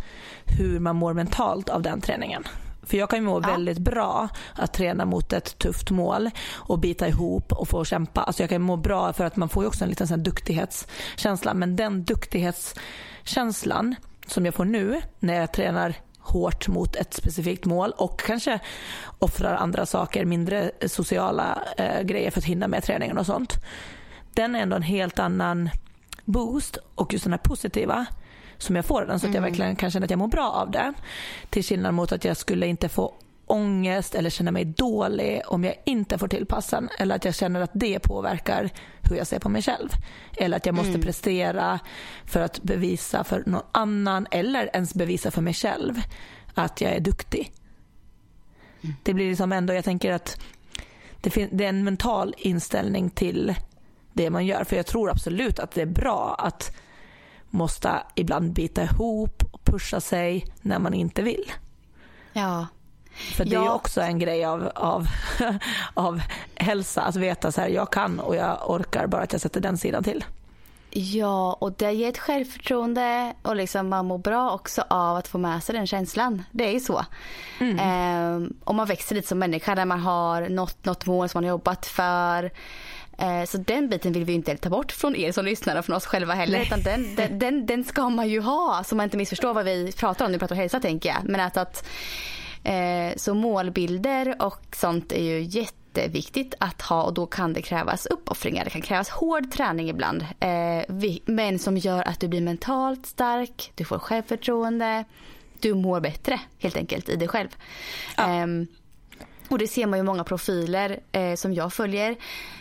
hur man mår mentalt av den träningen. För jag kan ju må ja. väldigt bra att träna mot ett tufft mål och bita ihop och få kämpa. Alltså jag kan må bra för att man får ju också en liten sån duktighetskänsla. Men den duktighetskänslan som jag får nu när jag tränar hårt mot ett specifikt mål och kanske offrar andra saker, mindre sociala eh, grejer för att hinna med träningen och sånt. Den är ändå en helt annan boost och just den här positiva som jag får den så att jag mm. verkligen kan känna att jag mår bra av det. Till skillnad mot att jag skulle inte få ångest eller känna mig dålig om jag inte får till passen eller att jag känner att det påverkar hur jag ser på mig själv. Eller att jag måste mm. prestera för att bevisa för någon annan eller ens bevisa för mig själv att jag är duktig. Mm. Det blir liksom ändå, jag tänker att det, det är en mental inställning till det man gör. För jag tror absolut att det är bra att måste ibland bita ihop och pusha sig när man inte vill. Ja. För det ja. är också en grej av, av, [LAUGHS] av hälsa, att veta så här, jag kan och jag orkar bara att jag sätter den sidan till. Ja, och det ger ett självförtroende och liksom man mår bra också av att få med sig den känslan. Det är ju så. Mm. Ehm, och man växer lite som människa när man har nått något mål som man har jobbat för. Ehm, så den biten vill vi inte ta bort från er som lyssnar och från oss själva heller. Utan den, den, den, den, ska man ju ha så man inte missförstår vad vi pratar om. Nu pratar om hälsa tänker jag. Men att, att Eh, så målbilder och sånt är ju jätteviktigt att ha och då kan det krävas uppoffringar. Det kan krävas hård träning ibland. Eh, men som gör att du blir mentalt stark, du får självförtroende, du mår bättre helt enkelt i dig själv. Ja. Ehm, och det ser man ju många profiler eh, som jag följer.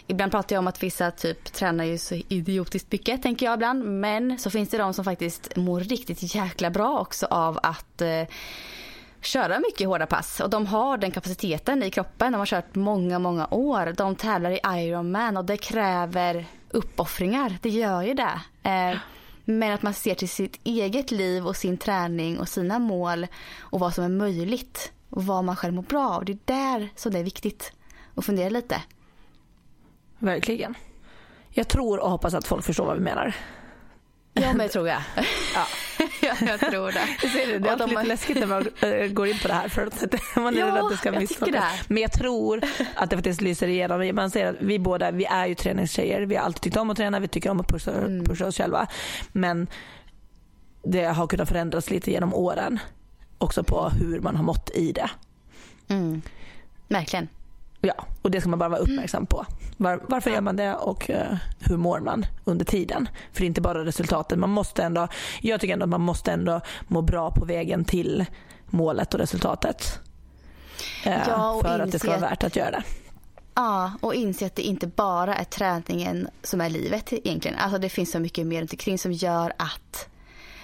Ibland pratar jag om att vissa typ tränar ju så idiotiskt mycket tänker jag ibland. Men så finns det de som faktiskt mår riktigt jäkla bra också av att eh, köra mycket hårda pass och de har den kapaciteten i kroppen. De har kört många, många år. De tävlar i Ironman och det kräver uppoffringar. Det gör ju det. Eh, men att man ser till sitt eget liv och sin träning och sina mål och vad som är möjligt och vad man själv mår bra av. Det är där som det är viktigt att fundera lite. Verkligen. Jag tror och hoppas att folk förstår vad vi menar. Ja, men det tror jag. [LAUGHS] Ja. [LAUGHS] ja, jag tror det. Ser du, det är de... lite läskigt när man äh, går in på det här för att [LAUGHS] man är ja, rädd att det ska misstolkas. Men jag tror att det faktiskt lyser igenom. Man ser att vi båda, vi är ju träningstjejer. Vi har alltid tyckt om att träna, vi tycker om att pusha, mm. pusha oss själva. Men det har kunnat förändras lite genom åren. Också på hur man har mått i det. Mm. Verkligen. Ja, och det ska man bara vara uppmärksam på. Var, varför gör man det och uh, hur mår man under tiden? För det är inte bara resultatet. Man måste ändå, jag tycker ändå att man måste ändå må bra på vägen till målet och resultatet. Uh, ja, och för att det ska vara värt att göra det. Ja, och inse att det inte bara är träningen som är livet egentligen. Alltså det finns så mycket mer runt omkring som gör att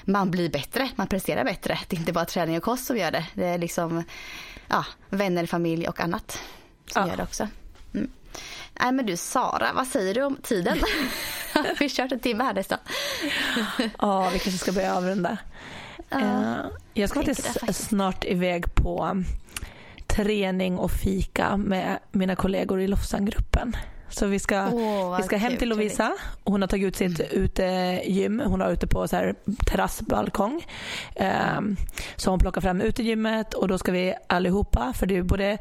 man blir bättre, man presterar bättre. Det är inte bara träning och kost som gör det. Det är liksom ja, vänner, familj och annat som ja. gör det också. Mm. Nej men du Sara, vad säger du om tiden? [LAUGHS] vi har kört en timme här nästan. ja, vi kanske ska börja avrunda. Uh, jag ska faktiskt, faktiskt snart iväg på träning och fika med mina kollegor i Lofsangruppen. Så vi ska, oh, vi ska hem till Lovisa. Hon har tagit ut sitt mm. utegym. Hon har ute på så här terrassbalkong. Um, så hon plockar fram utegymmet och då ska vi allihopa, för det är både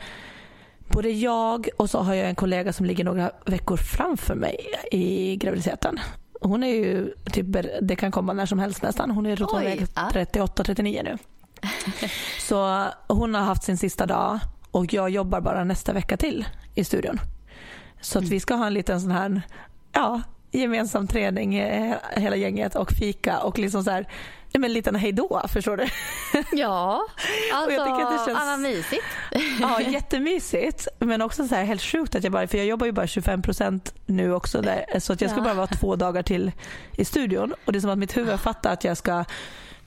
både jag och så har jag en kollega som ligger några veckor framför mig i graviditeten. Hon är ju typ, det kan komma när som helst nästan. Hon är 38-39 nu. [LAUGHS] Så hon har haft sin sista dag och jag jobbar bara nästa vecka till i studion. Så att vi ska ha en liten sån här ja, gemensam träning eh, hela gänget och fika och liksom så här men en liten hejdå, förstår du? [LAUGHS] Ja, alltså jag tycker att det känns... alla mysigt. Ja, [LAUGHS] jättemysigt. Men också så här helt sjukt att jag bara, för jag jobbar ju bara 25% nu också där, så att jag ska ja. bara vara två dagar till i studion och det är som att mitt huvud fattar att jag ska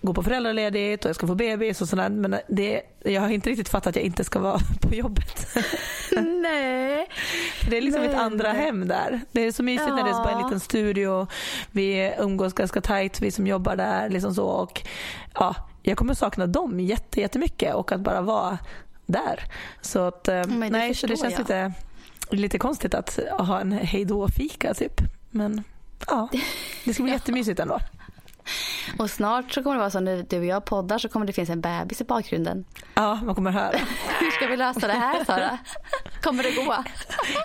gå på föräldraledigt och jag ska få bebis och sådär. Men det, jag har inte riktigt fattat att jag inte ska vara [LAUGHS] på jobbet. [LAUGHS] Nej. Det är liksom Nej. mitt andra hem där. Det är så mysigt ja. när det är bara en liten studio. Vi umgås ganska tajt, vi som jobbar där. Liksom så. Och, ja, jag kommer sakna dem jätte, jättemycket och att bara vara där. Så att, eh, nej, så det känns jag. lite, lite konstigt att ha en hejdå-fika typ. Men ja, [LAUGHS] det ska bli ja. jättemysigt ändå. [LAUGHS] Och snart så kommer det vara så när du och jag poddar så kommer det finnas en bebis i bakgrunden. Ja, man kommer höra. [LAUGHS] Hur ska vi lösa det här Sara? [LAUGHS] Kommer det gå?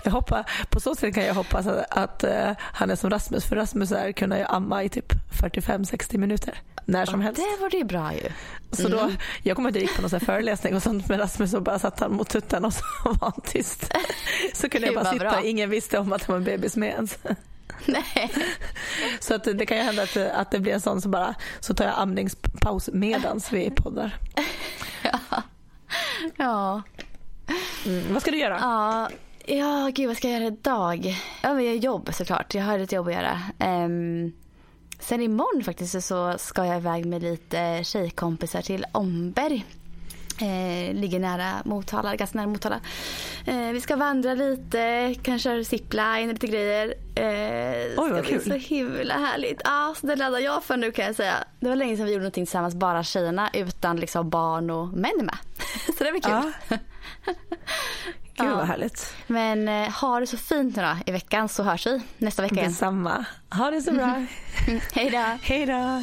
Jag hoppas, på så sätt kan jag hoppas att, att uh, han är som Rasmus. För Rasmus är kunna amma i typ 45-60 minuter. När som ja, helst. Det var det bra ju. Så då, mm. jag kommer inte gick på någon föreläsning och sånt med Rasmus och bara satt han mot tutten och så var han tyst. Så kunde jag bara sitta bra. ingen visste om att det var en bebis med ens. [LAUGHS] Nej. Så att det kan ju hända att, att det blir en sån så bara så tar jag amningspaus medans vi [LAUGHS] poddar. Ja. ja. Mm, vad ska du göra? Ja, ja gud vad ska jag göra idag? Ja, jag jobb såklart. Jag har ett jobb att göra. Um, sen imorgon faktiskt så ska jag iväg med lite tjejkompisar till Omberg. Eh, ligger nära Motala, ganska nära Motala. Eh, vi ska vandra lite, kanske köra zipline, lite grejer. Eh, Oj vad kul. Det så himla härligt. Ja, så det laddar jag för nu kan jag säga. Det var länge sedan vi gjorde någonting tillsammans, bara tjejerna utan liksom barn och män med. [LAUGHS] så det blir kul. Ja. [LAUGHS] Gud vad härligt. Men eh, ha det så fint nu då i veckan så hörs vi nästa vecka igen. Detsamma. Ha det så bra. [LAUGHS] Hej då. Hej då.